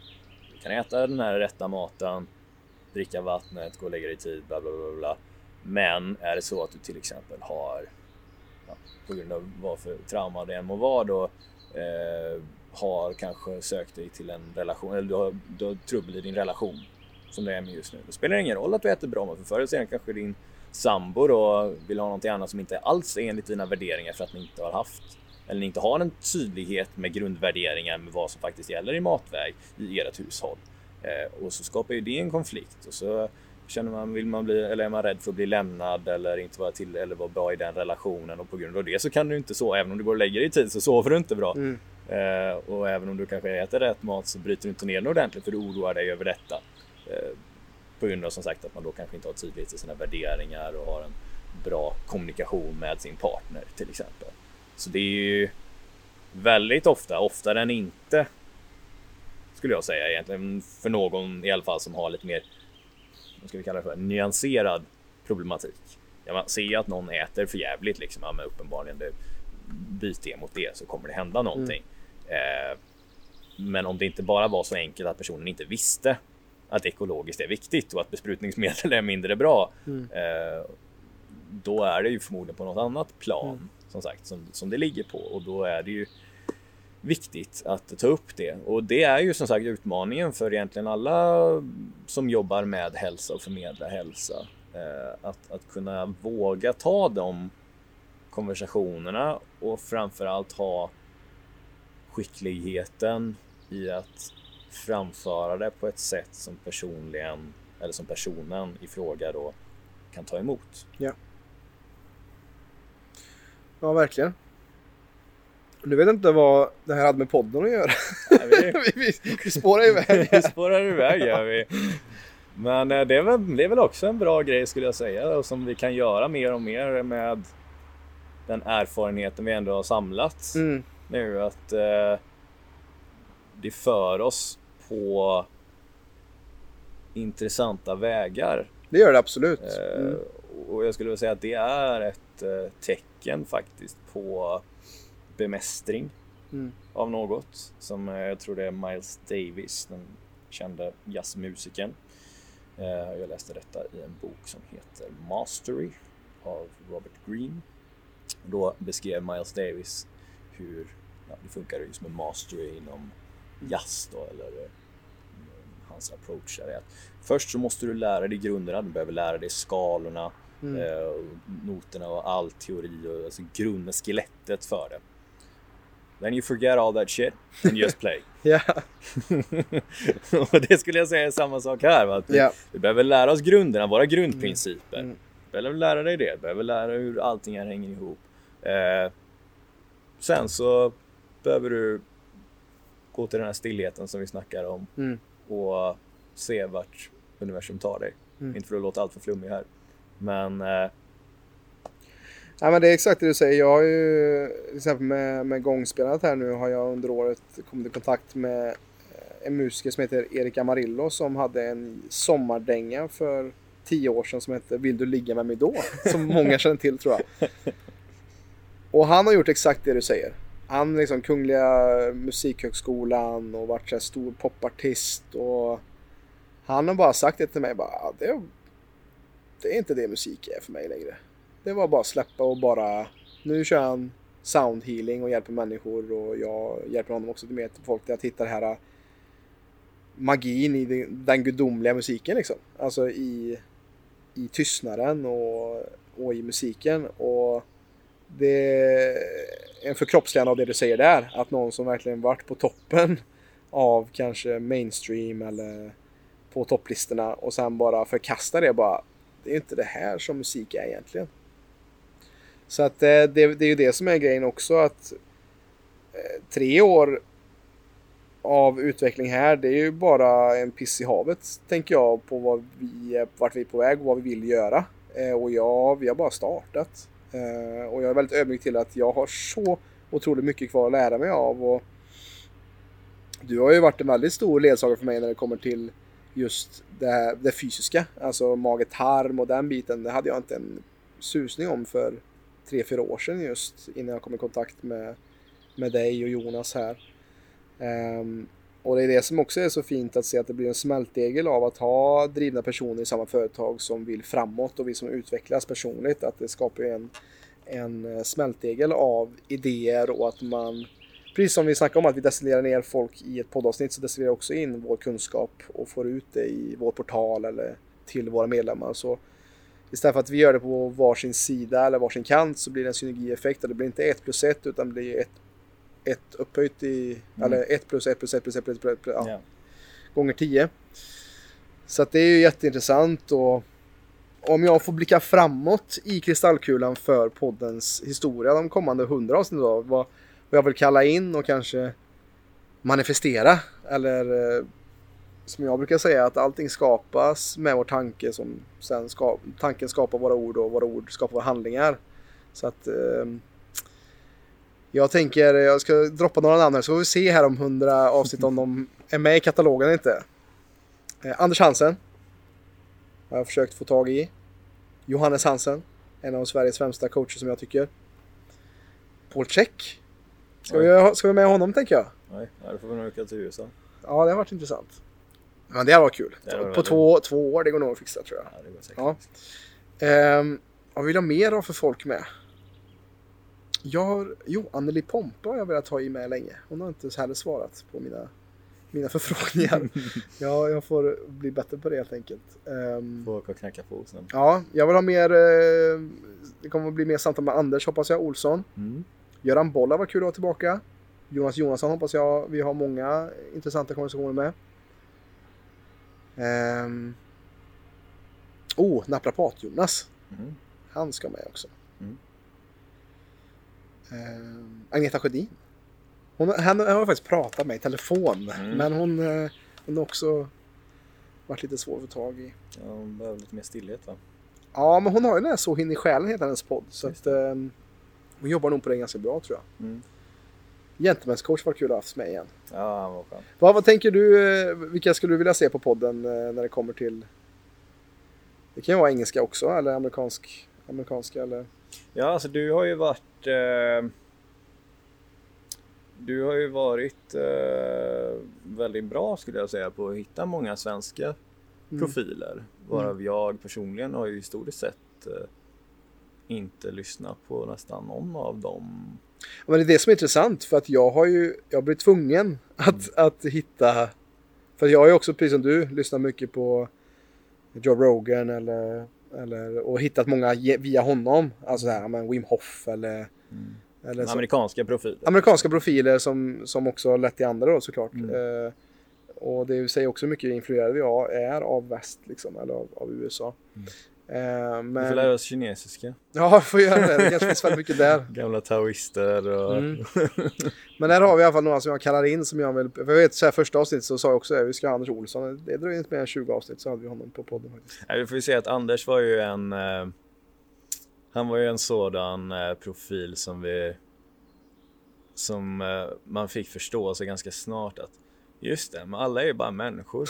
du kan äta den här rätta maten, dricka vattnet, gå och lägga dig i tid, bla bla bla. bla. Men är det så att du till exempel har, ja, på grund av vad för trauma det än må vara då, eh, har kanske sökt dig till en relation, eller du har, du har trubbel i din relation som det är med just nu. Då spelar det ingen roll att du äter bra mat, för förr eller senare kanske din sambo då vill ha någonting annat som inte alls är enligt dina värderingar för att ni inte har haft eller ni inte har en tydlighet med grundvärderingar med vad som faktiskt gäller i matväg i ert hushåll. Eh, och så skapar ju det en konflikt och så känner man, vill man bli, eller är man rädd för att bli lämnad eller inte vara till eller vara bra i den relationen och på grund av det så kan du inte så, även om du går och lägger dig i tid så sover du inte bra. Mm. Eh, och även om du kanske äter rätt mat så bryter du inte ner den ordentligt för du oroar dig över detta. Eh, på grund av som sagt att man då kanske inte har tydlighet i sina värderingar och har en bra kommunikation med sin partner till exempel. Så det är ju väldigt ofta, oftare än inte skulle jag säga egentligen för någon i alla fall som har lite mer, vad ska vi kalla det för, nyanserad problematik. Ja, man ser att någon äter för jävligt liksom, ja, men uppenbarligen det, byter jag mot det så kommer det hända någonting. Mm. Eh, men om det inte bara var så enkelt att personen inte visste att ekologiskt är viktigt och att besprutningsmedel är mindre bra. Mm. Eh, då är det ju förmodligen på något annat plan mm. som sagt som, som det ligger på och då är det ju viktigt att ta upp det och det är ju som sagt utmaningen för egentligen alla som jobbar med hälsa och förmedla hälsa. Eh, att, att kunna våga ta de konversationerna och framförallt ha skickligheten i att framföra det på ett sätt som personligen eller som personen i fråga då kan ta emot. Ja. Ja, verkligen. Du vet inte vad det här hade med podden att göra. Nej, vi, vi, vi spårar iväg. vi spårar iväg, gör vi. Men eh, det är, väl, det är väl också en bra grej skulle jag säga och som vi kan göra mer och mer med den erfarenheten vi ändå har samlat mm. nu. Att eh, det för oss på intressanta vägar. Det gör det absolut. Eh, mm. Och jag skulle vilja säga att det är ett eh, tecken faktiskt på bemästring mm. av något. Som jag tror det är Miles Davis, den kände jazzmusikern. Jag läste detta i en bok som heter Mastery av Robert Greene. Då beskrev Miles Davis hur ja, det funkar just med mastery inom jazz då, eller eh, hans approach är att först så måste du lära dig grunderna, du behöver lära dig skalorna, mm. eh, noterna och all teori och alltså grunden, skelettet för det. Then you forget all that shit and just play. Ja. och det skulle jag säga är samma sak här. Va? Att yeah. vi, behöver lära oss grunderna, våra grundprinciper. Mm. Mm. Behöver lära dig det, du behöver lära dig hur allting här hänger ihop. Eh, sen så behöver du gå till den här stillheten som vi snackar om mm. och se vart universum tar dig. Mm. Inte för att låta allt för flummig här. Men... Eh... Ja, men det är exakt det du säger. Jag har ju till exempel med, med gångspelandet här nu har jag under året kommit i kontakt med eh, en musiker som heter Erik Amarillo som hade en sommardänga för tio år sedan som hette Vill du ligga med mig då? Som många känner till tror jag. Och han har gjort exakt det du säger. Han liksom Kungliga Musikhögskolan och varit så stor popartist och han har bara sagt det till mig bara, det, det är inte det musik är för mig längre. Det var bara att släppa och bara, nu kör han soundhealing och hjälper människor och jag hjälper honom också med folk att hitta det här äh, magin i den gudomliga musiken liksom. Alltså i, i tystnaden och, och i musiken. Och det en förkroppsligande av det du säger där. Att någon som verkligen varit på toppen av kanske mainstream eller på topplistorna och sen bara förkastar det bara. Det är inte det här som musik är egentligen. Så att eh, det, det, är ju det som är grejen också att eh, tre år av utveckling här, det är ju bara en piss i havet tänker jag på vad vi, vart vi är på väg och vad vi vill göra. Och ja, vi har bara startat. Eh, och jag är väldigt ödmjuk till att jag har så otroligt mycket kvar att lära mig av. Och du har ju varit en väldigt stor ledsagare för mig när det kommer till just det, här, det fysiska. Alltså mage-tarm och den biten. Det hade jag inte en susning om för tre, fyra år sedan just innan jag kom i kontakt med, med dig och Jonas här. Um, och det är det som också är så fint att se att det blir en smältdegel av att ha drivna personer i samma företag som vill framåt och vi som utvecklas personligt. Att det skapar en, en eh, smältdegel av idéer och att man Precis som vi snackade om att vi destillerar ner folk i ett poddavsnitt så destillerar vi också in vår kunskap och får ut det i vår portal eller till våra medlemmar. Så istället för att vi gör det på varsin sida eller varsin kant så blir det en synergieffekt och det blir inte 1 plus 1 utan det blir 1 ett upphöjt i, mm. eller 1 plus 1 plus 1 plus 1 plus 1 plus 1 ja, yeah. gånger 10. Så att det är ju jätteintressant och om jag får blicka framåt i kristallkulan för poddens historia de kommande 100 avsnitten då, vad, vad jag vill kalla in och kanske manifestera eller eh, som jag brukar säga att allting skapas med vår tanke som sen ska, tanken skapar våra ord och våra ord skapar våra handlingar. Så att eh, jag tänker, jag ska droppa några namn här så får vi se här om 100 avsnitt om de är med i katalogen eller inte. Eh, Anders Hansen. Har jag försökt få tag i. Johannes Hansen. En av Sveriges främsta coacher som jag tycker. Paul Check. Ska, vi, ska vi med honom tänker jag? Nej, då får vi nog åka till USA. Ja, det har varit intressant. Men det har varit kul. På, på två, två år, det går nog att fixa tror jag. Ja, det går säkert. Ja. Um, vad vill jag mer ha för folk med? Jag har, jo, Anneli Pompa har jag velat ha i med länge. Hon har inte heller svarat på mina, mina förfrågningar. ja, jag får bli bättre på det helt enkelt. Um, får åka och knacka på sen. Ja, jag vill ha mer, uh, det kommer att bli mer samtal med Anders hoppas jag, Olsson. Mm. Göran Bolla var kul att ha tillbaka. Jonas Jonasson hoppas jag vi har många intressanta konversationer med. Um, oh, Naprapat-Jonas. Mm. Han ska med också. Mm. Uh, Agneta Sjödin. Hon, han, har faktiskt pratat med i telefon. Mm. Men hon, uh, hon har också varit lite svår att få tag i. Ja, hon behöver lite mer stillhet va? Ja, men hon har ju den här Så hin i själen heter hennes podd. Så att, uh, hon jobbar nog på det ganska bra tror jag. Mm. Gentlemen's var kul att ha haft med igen. Ja, han var skön. Vad, vad tänker du, eh, vilka skulle du vilja se på podden när det kommer till det kan ju vara engelska också eller amerikansk, amerikanska eller? Ja, alltså du har ju varit eh, Du har ju varit eh, väldigt bra skulle jag säga på att hitta många svenska mm. profiler. Varav mm. jag personligen har ju historiskt sett eh, inte lyssnat på nästan någon av dem. Men det är det som är intressant för att jag har ju jag blir tvungen att, mm. att hitta för jag har ju också precis som du lyssnat mycket på Joe Rogan eller, eller och hittat många via honom. Alltså så här, men Wim Hof eller, mm. eller så, amerikanska profiler. Amerikanska profiler som, som också har lett till andra då såklart. Mm. Uh, och det säger också mycket influerade jag är av väst liksom, eller av, av USA. Mm. Eh, men... Vi får lära oss kinesiska. Ja, vi får göra det. Det kanske finns väldigt mycket där. Gamla taoister och... Mm. Men där har vi i alla fall några som jag kallar in som jag vill... För jag vet, så här första avsnittet så sa jag också att vi ska ha Anders Olsson. Det dröjer inte mer än 20 avsnitt så hade vi honom på podden faktiskt. Ja, vi får ju se att Anders var ju en... Eh, han var ju en sådan eh, profil som vi... Som man fick förstå sig ganska snart att Just det, men alla är ju bara människor.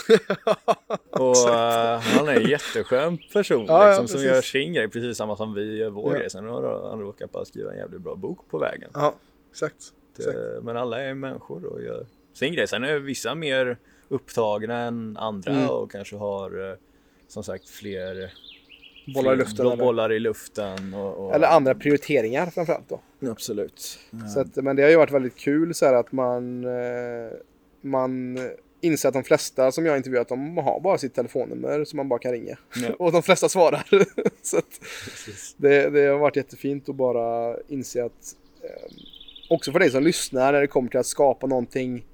och uh, han är en jätteskön person ja, liksom, ja, som gör sin grej, precis samma som vi gör vår ja. grej. Sen har han råkat bara skriva en jävligt bra bok på vägen. Ja, exakt. Det, exakt. Men alla är människor och gör sin grej. Sen är vissa mer upptagna än andra mm. och kanske har eh, som sagt fler bollar i luften. Bollar i luften och, och... Eller andra prioriteringar framförallt då. Absolut. Så att, men det har ju varit väldigt kul så här att man eh, man inser att de flesta som jag intervjuat de har bara sitt telefonnummer som man bara kan ringa. Ja. och de flesta svarar. så det, det, har varit jättefint att bara inse att eh, också för dig som lyssnar när det kommer till att skapa någonting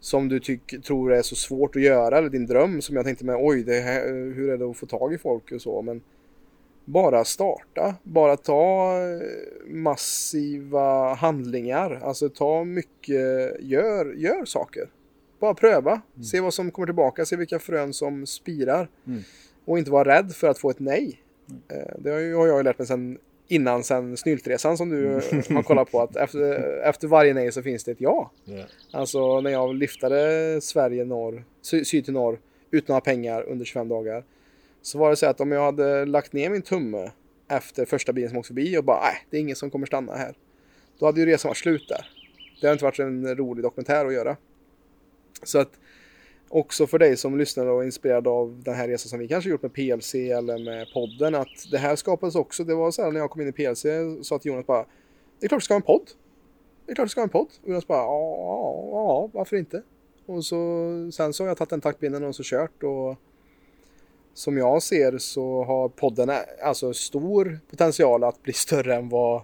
som du tyck, tror är så svårt att göra eller din dröm som jag tänkte med oj, det här, hur är det att få tag i folk och så men bara starta. Bara ta eh, massiva handlingar. Alltså ta mycket, gör, gör saker. Bara pröva. Mm. Se vad som kommer tillbaka. Se vilka frön som spirar. Mm. Och inte vara rädd för att få ett nej. Mm. Det har, ju, har jag lärt mig sen innan sen snyltresan som du har kollat på. Att efter, efter varje nej så finns det ett ja. Yeah. Alltså när jag lyftade Sverige norr, syd till norr utan att ha pengar under 25 dagar. Så var det så att om jag hade lagt ner min tumme efter första bilen som åkte förbi och bara nej, det är ingen som kommer stanna här. Då hade ju resan varit slut där. Det hade inte varit en rolig dokumentär att göra. Så att också för dig som lyssnar och är inspirerad av den här resan som vi kanske gjort med PLC eller med podden att det här skapades också. Det var så här när jag kom in i PLC sa till Jonas bara Det är klart du ska ha en podd. Det är klart du ska ha en podd. Och Jonas bara ja, ja, varför inte? Och så sen så har jag tagit den taktpinnen och så kört och som jag ser så har podden alltså stor potential att bli större än vad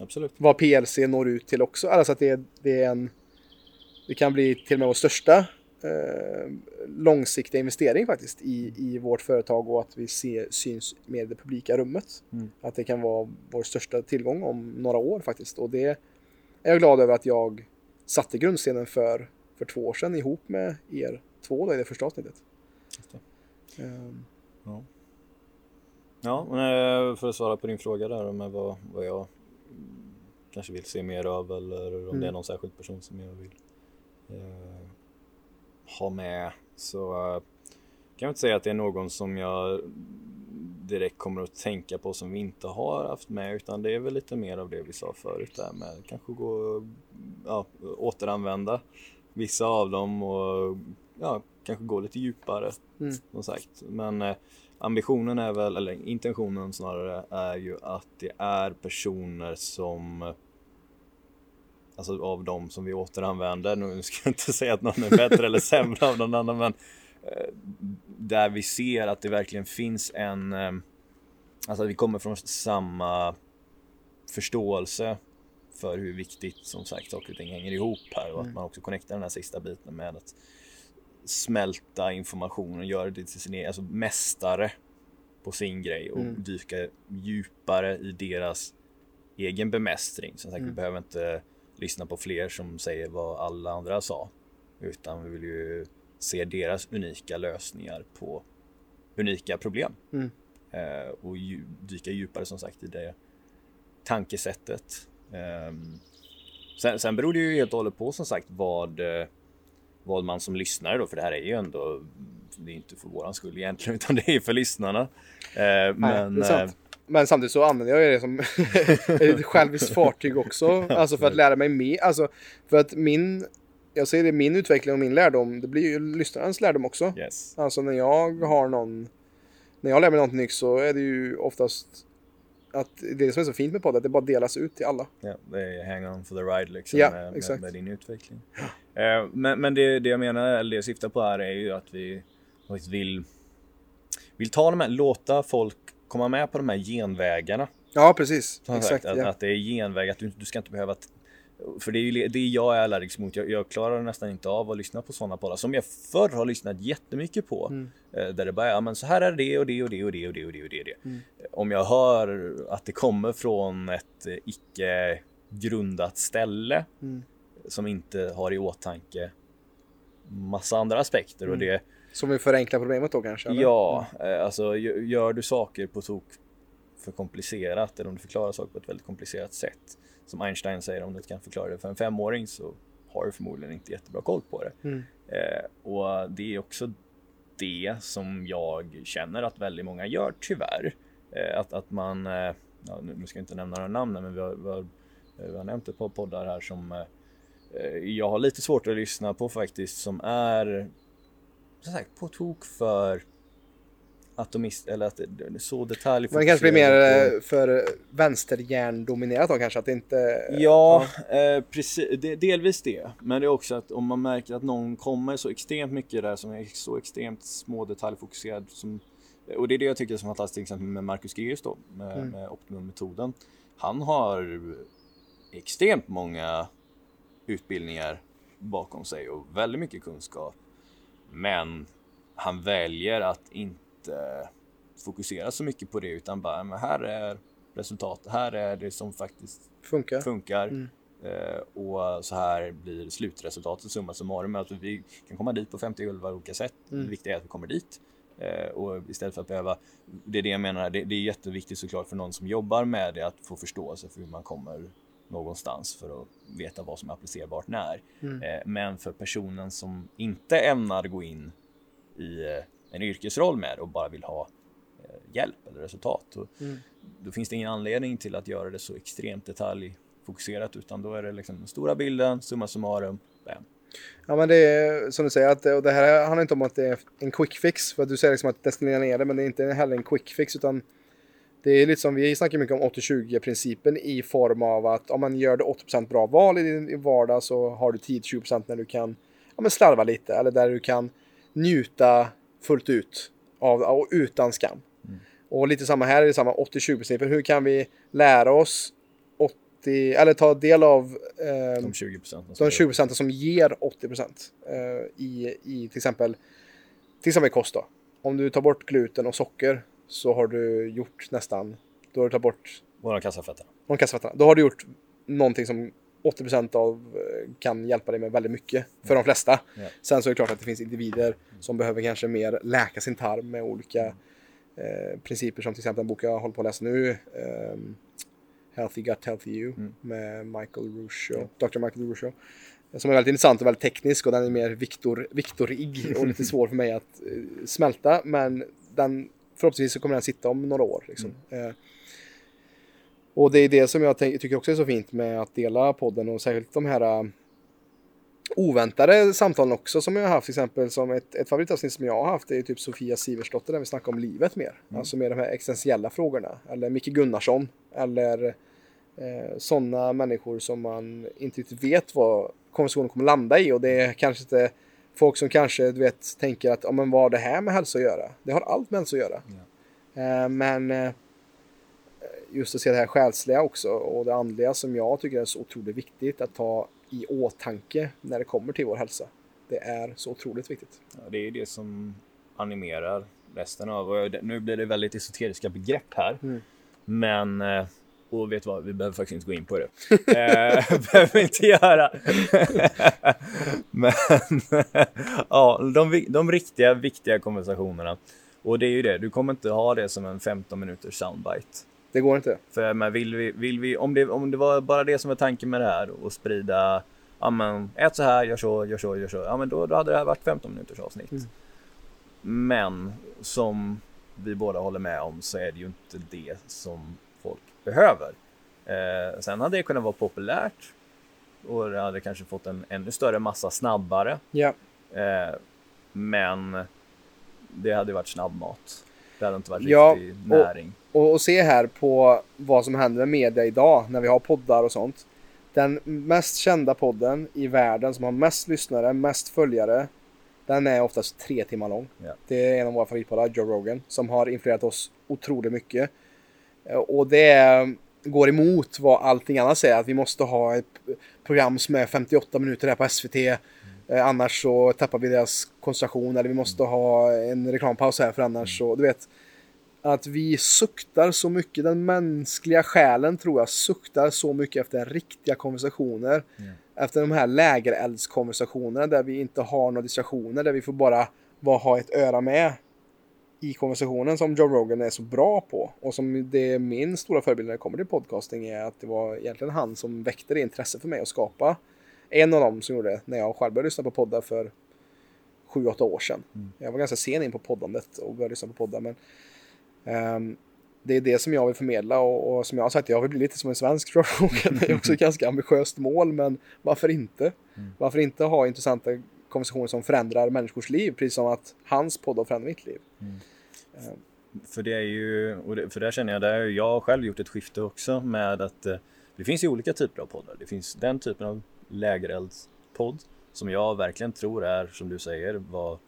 Absolut. vad PLC når ut till också. Alltså att det, det är en det kan bli till och med vår största eh, långsiktiga investering faktiskt i, i vårt företag och att vi ser, syns med i det publika rummet. Mm. Att det kan vara vår största tillgång om några år faktiskt. Och det är jag glad över att jag satte grundstenen för, för två år sedan ihop med er två då, i det första avsnittet. Det. Um. Ja. ja, eh, för att svara på din fråga där med vad, vad jag kanske vill se mer av eller om mm. det är någon särskild person som jag vill eh, ha med så uh, kan jag inte säga att det är någon som jag direkt kommer att tänka på som vi inte har haft med utan det är väl lite mer av det vi sa förut där med kanske gå ja, återanvända vissa av dem och ja, kanske gå lite djupare mm. som sagt. Men eh, ambitionen är väl, eller intentionen snarare, är ju att det är personer som Alltså av de som vi återanvänder, nu ska jag inte säga att någon är bättre eller sämre av någon annan men eh, Där vi ser att det verkligen finns en eh, Alltså att vi kommer från samma förståelse för hur viktigt som sagt saker och ting hänger ihop här och att mm. man också connectar den här sista biten med att smälta information och göra det till sin egen, alltså mästare på sin grej och mm. dyka djupare i deras egen bemästring. Som sagt, mm. vi behöver inte lyssna på fler som säger vad alla andra sa. Utan vi vill ju se deras unika lösningar på unika problem. Mm. Eh, och dju dyka djupare som sagt i det tankesättet. Eh, sen, sen beror det ju helt och hållet på som sagt vad, eh, vad man som lyssnare då, för det här är ju ändå det är inte för våran skull egentligen utan det är för lyssnarna. Eh, men, Nej, eh, men samtidigt så använder jag det som ett själviskt fartyg också. Alltså för att lära mig mer. Alltså för att min, jag säger det, min utveckling och min lärdom, det blir ju lyssnarens lärdom också. Yes. Alltså när jag har någon, när jag lär mig någonting nytt så är det ju oftast att det som är så fint med podden, att det bara delas ut till alla. Ja, det är hang on for the ride liksom ja, med, med, med, din utveckling. Uh, men men det, det jag menar, eller det jag syftar på här är ju att vi vill, vill ta de här, låta folk komma med på de här genvägarna. Ja, precis. Exakt, att, ja. att, det är genväg, att du, du ska inte behöva för det är ju det jag är allergisk mot. Jag, jag, klarar nästan inte av att lyssna på sådana poddar som jag förr har lyssnat jättemycket på. Mm. Eh, där det bara, ja men så här är det och det och det och det och det och det och det. Mm. Om jag hör att det kommer från ett eh, icke grundat ställe mm. Som inte har i åtanke massa andra aspekter och mm. det som vill förenkla problemet då kanske? Eller? Ja, mm. alltså gör du saker på tok för komplicerat eller om du förklarar saker på ett väldigt komplicerat sätt. Som Einstein säger, om du kan förklara det för en femåring så har du förmodligen inte jättebra koll på det. Mm. Eh, och det är också det som jag känner att väldigt många gör tyvärr. Eh, att, att man, eh, ja, nu ska jag inte nämna några namn men vi har, vi har, vi har nämnt ett par poddar här som eh, jag har lite svårt att lyssna på faktiskt som är som sagt, på tok för atomist eller att det är så detalj. Men det kanske blir mer. Eh, för vänsterhjärndominerat då kanske att det inte. Ja. Eh, precis. Det, delvis det, men det är också att om man märker att någon kommer så extremt mycket där som är så extremt små detaljfokuserad som och det är det jag tycker är så fantastiskt till exempel med Marcus Geus då med, mm. med Optimum-metoden. Han har extremt många utbildningar bakom sig och väldigt mycket kunskap men han väljer att inte fokusera så mycket på det utan bara, men här är resultatet, här är det som faktiskt funkar. funkar. Mm. Uh, och så här blir slutresultatet summa summarum. Att vi kan komma dit på 50 olika sätt. Mm. Det viktiga är att vi kommer dit. Uh, och istället för att behöva, det är det jag menar, det, det, är jätteviktigt såklart för någon som jobbar med det att få förståelse för hur man kommer någonstans för att veta vad som är applicerbart när. Mm. Uh, men för personen som inte ämnar gå in i en yrkesroll med och bara vill ha hjälp eller resultat. Och mm. Då finns det ingen anledning till att göra det så extremt detaljfokuserat utan då är det liksom den stora bilden, summa summarum, bam. Ja men det är som du säger, att, och det här handlar inte om att det är en quick fix. För att du säger liksom att destillera ner det, men det är inte heller en quick fix utan det är lite som vi snackar mycket om 80-20 principen i form av att om man gör det 80% bra val i din vardag så har du 10-20% när du kan ja, men slarva lite eller där du kan njuta fullt ut av, och utan skam. Och lite samma här, är det samma 80-20-principen. Hur kan vi lära oss 80, eller ta del av eh, de 20 procenten de 20 procenten som ger 80 procent eh, i, i till exempel till exempel kost då. Om du tar bort gluten och socker så har du gjort nästan, då har du tagit bort Våra kassafetter. De kassafetterna. Då har du gjort någonting som 80 procent av eh, kan hjälpa dig med väldigt mycket för de flesta. Yeah. Sen så är det klart att det finns individer som behöver kanske mer läka sin tarm med olika Eh, principer som till exempel en bok jag håller på att läsa nu. Eh, Healthy Gut, Healthy You mm. med Michael Ruscio, mm. Dr. Michael Ruscio. Som är väldigt intressant och väldigt teknisk och den är mer Victor, Victorig och lite svår för mig att eh, smälta. Men den, förhoppningsvis så kommer den sitta om några år. Liksom. Mm. Eh, och det är det som jag tycker också är så fint med att dela podden och särskilt de här oväntade samtalen också som jag har haft till exempel som ett, ett favoritavsnitt som jag har haft är typ Sofia Siversdotter där vi snackar om livet mer. Mm. Alltså med de här existentiella frågorna. Eller Micke Gunnarsson. Eller eh, sådana människor som man inte riktigt vet vad konversationen kommer landa i och det är kanske inte folk som kanske du vet tänker att ja, men vad har det här med hälsa att göra? Det har allt med hälsa att göra. Eh, men eh, just att se det här själsliga också och det andliga som jag tycker är så otroligt viktigt att ta i åtanke när det kommer till vår hälsa. Det är så otroligt viktigt. Ja, det är det som animerar resten av, nu blir det väldigt esoteriska begrepp här, mm. men eh, och vet vad, vi behöver faktiskt inte gå in på det. eh, behöver inte göra. men ja, de, de riktiga viktiga konversationerna. Och det är ju det, du kommer inte ha det som en 15 minuters soundbite. Det går inte. För men vill vi, vill vi om, det, om det var bara det som var tanken med det här och sprida, ja men ät så här, gör så, gör så, gör så. Ja men då, då hade det här varit 15 minuters avsnitt. Mm. Men som vi båda håller med om så är det ju inte det som behöver. Eh, sen hade det kunnat vara populärt och det hade kanske fått en ännu större massa snabbare. Ja. Eh, men det hade varit snabbmat. Det hade inte varit ja, riktig näring. Och, och, se här på vad som händer med media idag när vi har poddar och sånt. Den mest kända podden i världen som har mest lyssnare, mest följare. Den är oftast tre timmar lång. Ja. Det är en av våra favoritpoddar, Joe Rogan, som har influerat oss otroligt mycket. Och det går emot vad allting annat säger. Att vi måste ha ett program som är 58 minuter här på SVT. Mm. Annars så tappar vi deras koncentration. Eller vi måste ha en reklampaus här för annars så, du vet att vi suktar så mycket, den mänskliga själen tror jag suktar så mycket efter riktiga konversationer. Mm. Efter de här lägereldskonversationerna där vi inte har några distraktioner, där vi får bara vara, ha ett öra med i konversationen som Joe Rogan är så bra på. Och som det är min stora förebild när det kommer till podcasting är att det var egentligen han som väckte det intresse för mig att skapa. En av dem som gjorde det när jag själv började lyssna på poddar för 7-8 år sedan. Mm. Jag var ganska sen in på poddandet och började lyssna på poddar men Um, det är det som jag vill förmedla och, och, som jag har sagt, jag vill bli lite som en svensk Joe Det är också ett ganska ambitiöst mål, men varför inte? Mm. Varför inte ha intressanta konversationer som förändrar människors liv, precis som att hans podd har förändrat mitt liv. Mm. För det är ju, och det, för där känner jag, där jag har själv gjort ett skifte också med att eh, det finns ju olika typer av poddar. Det finns den typen av lägereldspodd som jag verkligen tror är, som du säger, var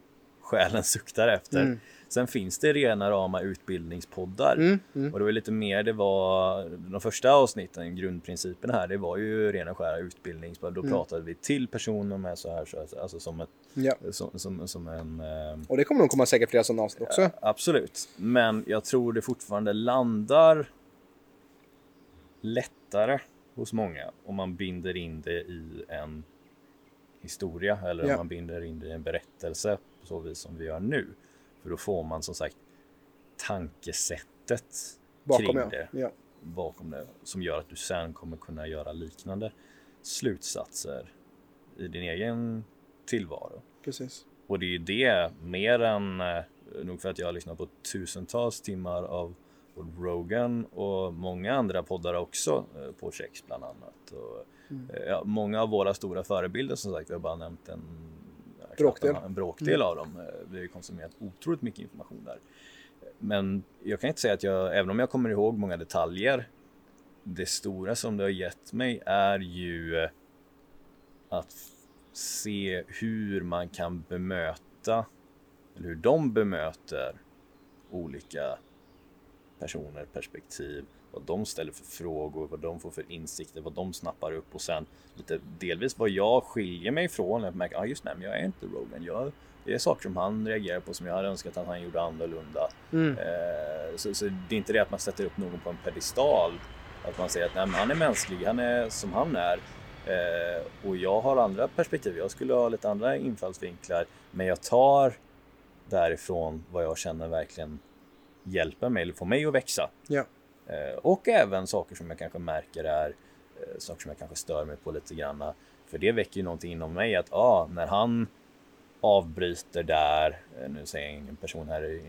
själen suktar efter. Mm. Sen finns det rena rama utbildningspoddar mm, mm. och det var lite mer det var de första avsnitten, grundprincipen här, det var ju rena skära utbildningspoddar. Då mm. pratade vi till personer med så här, så, alltså som, ett, ja. som, som, som en... Eh, och det kommer nog komma säkert flera sådana avsnitt också. absolut, men jag tror det fortfarande landar lättare hos många om man binder in det i en historia eller ja. om man binder in det i en berättelse på så vis som vi gör nu. För då får man som sagt tankesättet bakom, kring det. Ja. Bakom det. Som gör att du sen kommer kunna göra liknande slutsatser i din egen tillvaro. Precis. Och det är det mer än, eh, nog för att jag har lyssnat på tusentals timmar av Rogan och många andra poddar också eh, på Chex bland annat. Och, mm. Eh, ja, många av våra stora förebilder som sagt, vi har bara nämnt en bråkdel, en bråkdel mm. av dem. Eh, Vi har ju konsumerat otroligt mycket information där. Men jag kan inte säga att jag, även om jag kommer ihåg många detaljer, det stora som det har gett mig är ju eh, att se hur man kan bemöta, eller hur de bemöter olika personer, perspektiv, vad de ställer för frågor, vad de får för insikter, vad de snappar upp och sen lite delvis vad jag skiljer mig ifrån. Jag märker, ah, just nej, men jag är inte Rogan. Jag, det är saker som han reagerar på som jag hade önskat att han gjorde annorlunda. Mm. Eh, så, så, det är inte det att man sätter upp någon på en pedestal. Att man säger att nej, han är mänsklig, han är som han är. Eh, och jag har andra perspektiv. Jag skulle ha lite andra infallsvinklar. Men jag tar därifrån vad jag känner verkligen hjälper mig eller får mig att växa. Ja. Eh, och även saker som jag kanske märker är eh, saker som jag kanske stör mig på lite granna. För det väcker ju någonting inom mig att ah, när han avbryter där, eh, nu säger jag ingen person här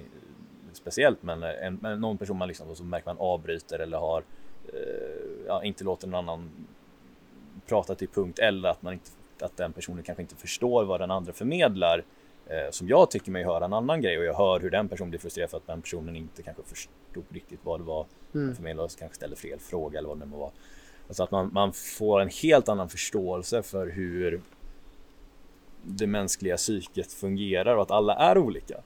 speciellt, men, en, någon person man liksom så märker man avbryter eller har ja, inte låter någon annan prata till punkt eller att man inte att den personen kanske inte förstår vad den andra förmedlar eh, som jag tycker mig höra en annan grej och jag hör hur den personen blir frustrerad för att den personen inte kanske förstod riktigt vad det var mm. förmedlade och kanske ställde fel fråga eller vad det må vara. Alltså att man, man får en helt annan förståelse för hur det mänskliga psyket fungerar och att alla är olika.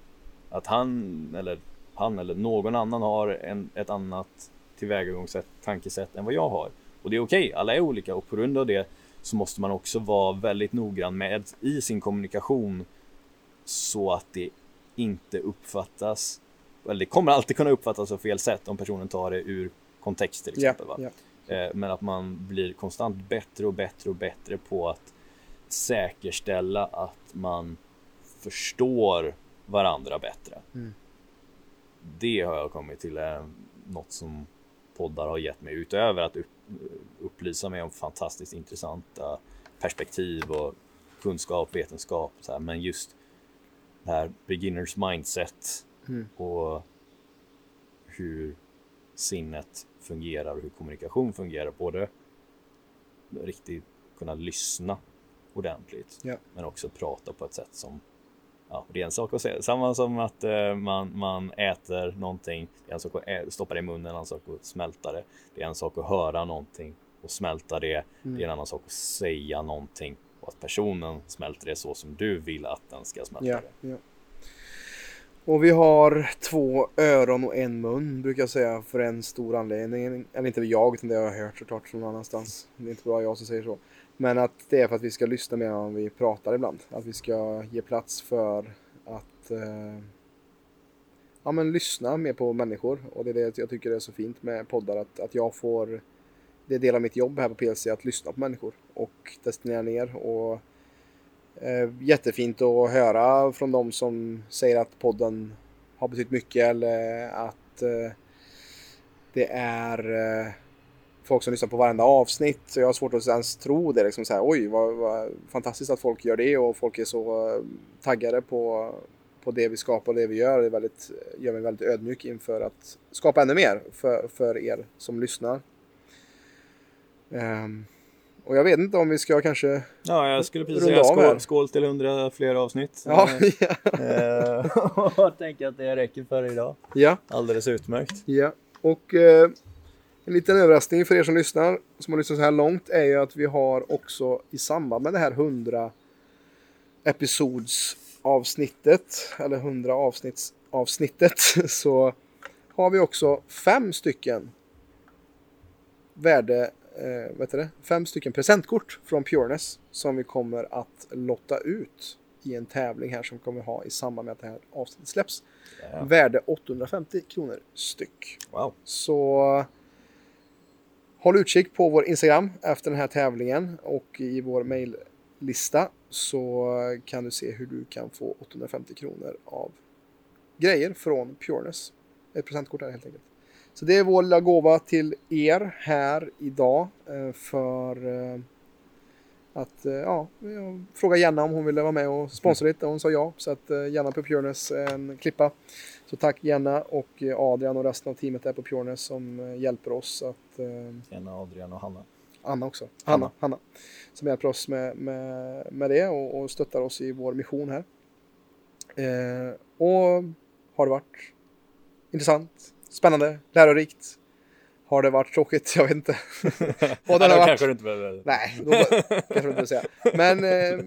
Att han eller han eller någon annan har en, ett annat tillvägagångssätt, tankesätt än vad jag har. Och det är okej, okay, alla är olika och på grund av det så måste man också vara väldigt noggrann med i sin kommunikation så att det inte uppfattas, eller det kommer alltid kunna uppfattas på fel sätt om personen tar det ur kontext till exempel. Yeah, yeah. Men att man blir konstant bättre och bättre och bättre på att säkerställa att man förstår varandra bättre. Mm. Det har jag kommit till är något som poddar har gett mig utöver att upplysa mig om fantastiskt intressanta perspektiv och kunskap, vetenskap. Så här. Men just det här beginners mindset mm. och hur sinnet fungerar och hur kommunikation fungerar. Både riktigt kunna lyssna ordentligt ja. men också prata på ett sätt som Ja, det är en sak att säga. Samma som att eh, man, man äter någonting. Det är en sak att stoppa det i munnen, en annan sak att smälta det. Det är en sak att höra någonting och smälta det. Mm. Det är en annan sak att säga någonting och att personen smälter det så som du vill att den ska smälta ja, det. Ja. Och vi har två öron och en mun brukar jag säga för en stor anledning. Eller inte jag, utan det har jag hört såklart från någon annanstans. Det är inte bara jag som säger så. Men att det är för att vi ska lyssna mer än vi pratar ibland. Att vi ska ge plats för att eh, ja, men lyssna mer på människor. Och det är det jag tycker är så fint med poddar. Att, att jag får, det är del av mitt jobb här på PLC, att lyssna på människor. Och destinera ner och eh, jättefint att höra från de som säger att podden har betytt mycket eller att eh, det är eh, folk som lyssnar på varenda avsnitt. Så jag har svårt att ens tro det. Liksom så här, Oj, vad, vad fantastiskt att folk gör det och folk är så eh, taggade på, på det vi skapar och det vi gör. Det är väldigt, gör mig väldigt ödmjuk inför att skapa ännu mer för, för er som lyssnar. Um, och jag vet inte om vi ska kanske Ja, jag skulle precis säga skål, skål till hundra fler avsnitt. Ja, ja. jag tänker att det räcker för idag. Ja. Alldeles utmärkt. Ja, och eh, en liten överraskning för er som lyssnar, som har lyssnat så här långt, är ju att vi har också i samband med det här 100 episods avsnittet, eller 100 avsnitts avsnittet, så har vi också fem stycken värde, eh, vet det, fem stycken presentkort från Pureness som vi kommer att lotta ut i en tävling här som kommer ha i samband med att det här avsnittet släpps. Yeah. Värde 850 kronor styck. Wow. Så håll utkik på vår Instagram efter den här tävlingen och i vår maillista så kan du se hur du kan få 850 kronor av grejer från Pureness. Ett presentkort här helt enkelt. Så det är vår lilla gåva till er här idag eh, för eh, att, eh, ja, fråga Jenna om hon ville vara med och sponsra lite. Hon sa ja, så att Jenna på Pureness är en klippa. Så tack Jenna och Adrian och resten av teamet där på Pureness som hjälper oss att... Jenna, Adrian och Hanna. Anna också. Hanna. Hanna. Som hjälper oss med, med, med det och, och stöttar oss i vår mission här. Eh, och har det varit intressant, spännande, lärorikt? Har det varit tråkigt? Jag vet inte. och den har varit... kanske du inte behöver... Nej, då kanske du inte säga. Men eh,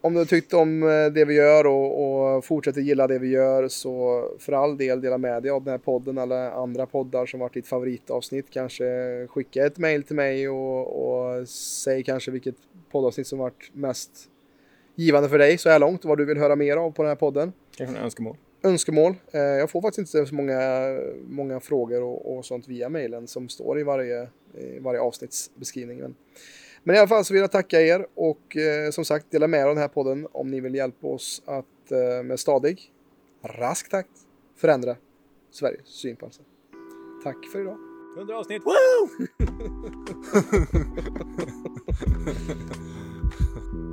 om du har tyckt om eh, det vi gör och, och, fortsätter gilla det vi gör så för all del dela med dig av den här podden eller andra poddar som varit ditt favoritavsnitt. Kanske skicka ett mail till mig och, och säg kanske vilket poddavsnitt som varit mest givande för dig så här långt. Vad du vill höra mer av på den här podden. Kanske en önskemål önskemål. Eh, jag får faktiskt inte så många, många frågor och, och sånt via mejlen som står i varje, i varje avsnittsbeskrivning. Men, men i alla fall så vill jag tacka er och eh, som sagt dela med er av den här podden om ni vill hjälpa oss att eh, med stadig, rask takt förändra Sveriges syn på Tack för idag. 100 avsnitt, woo!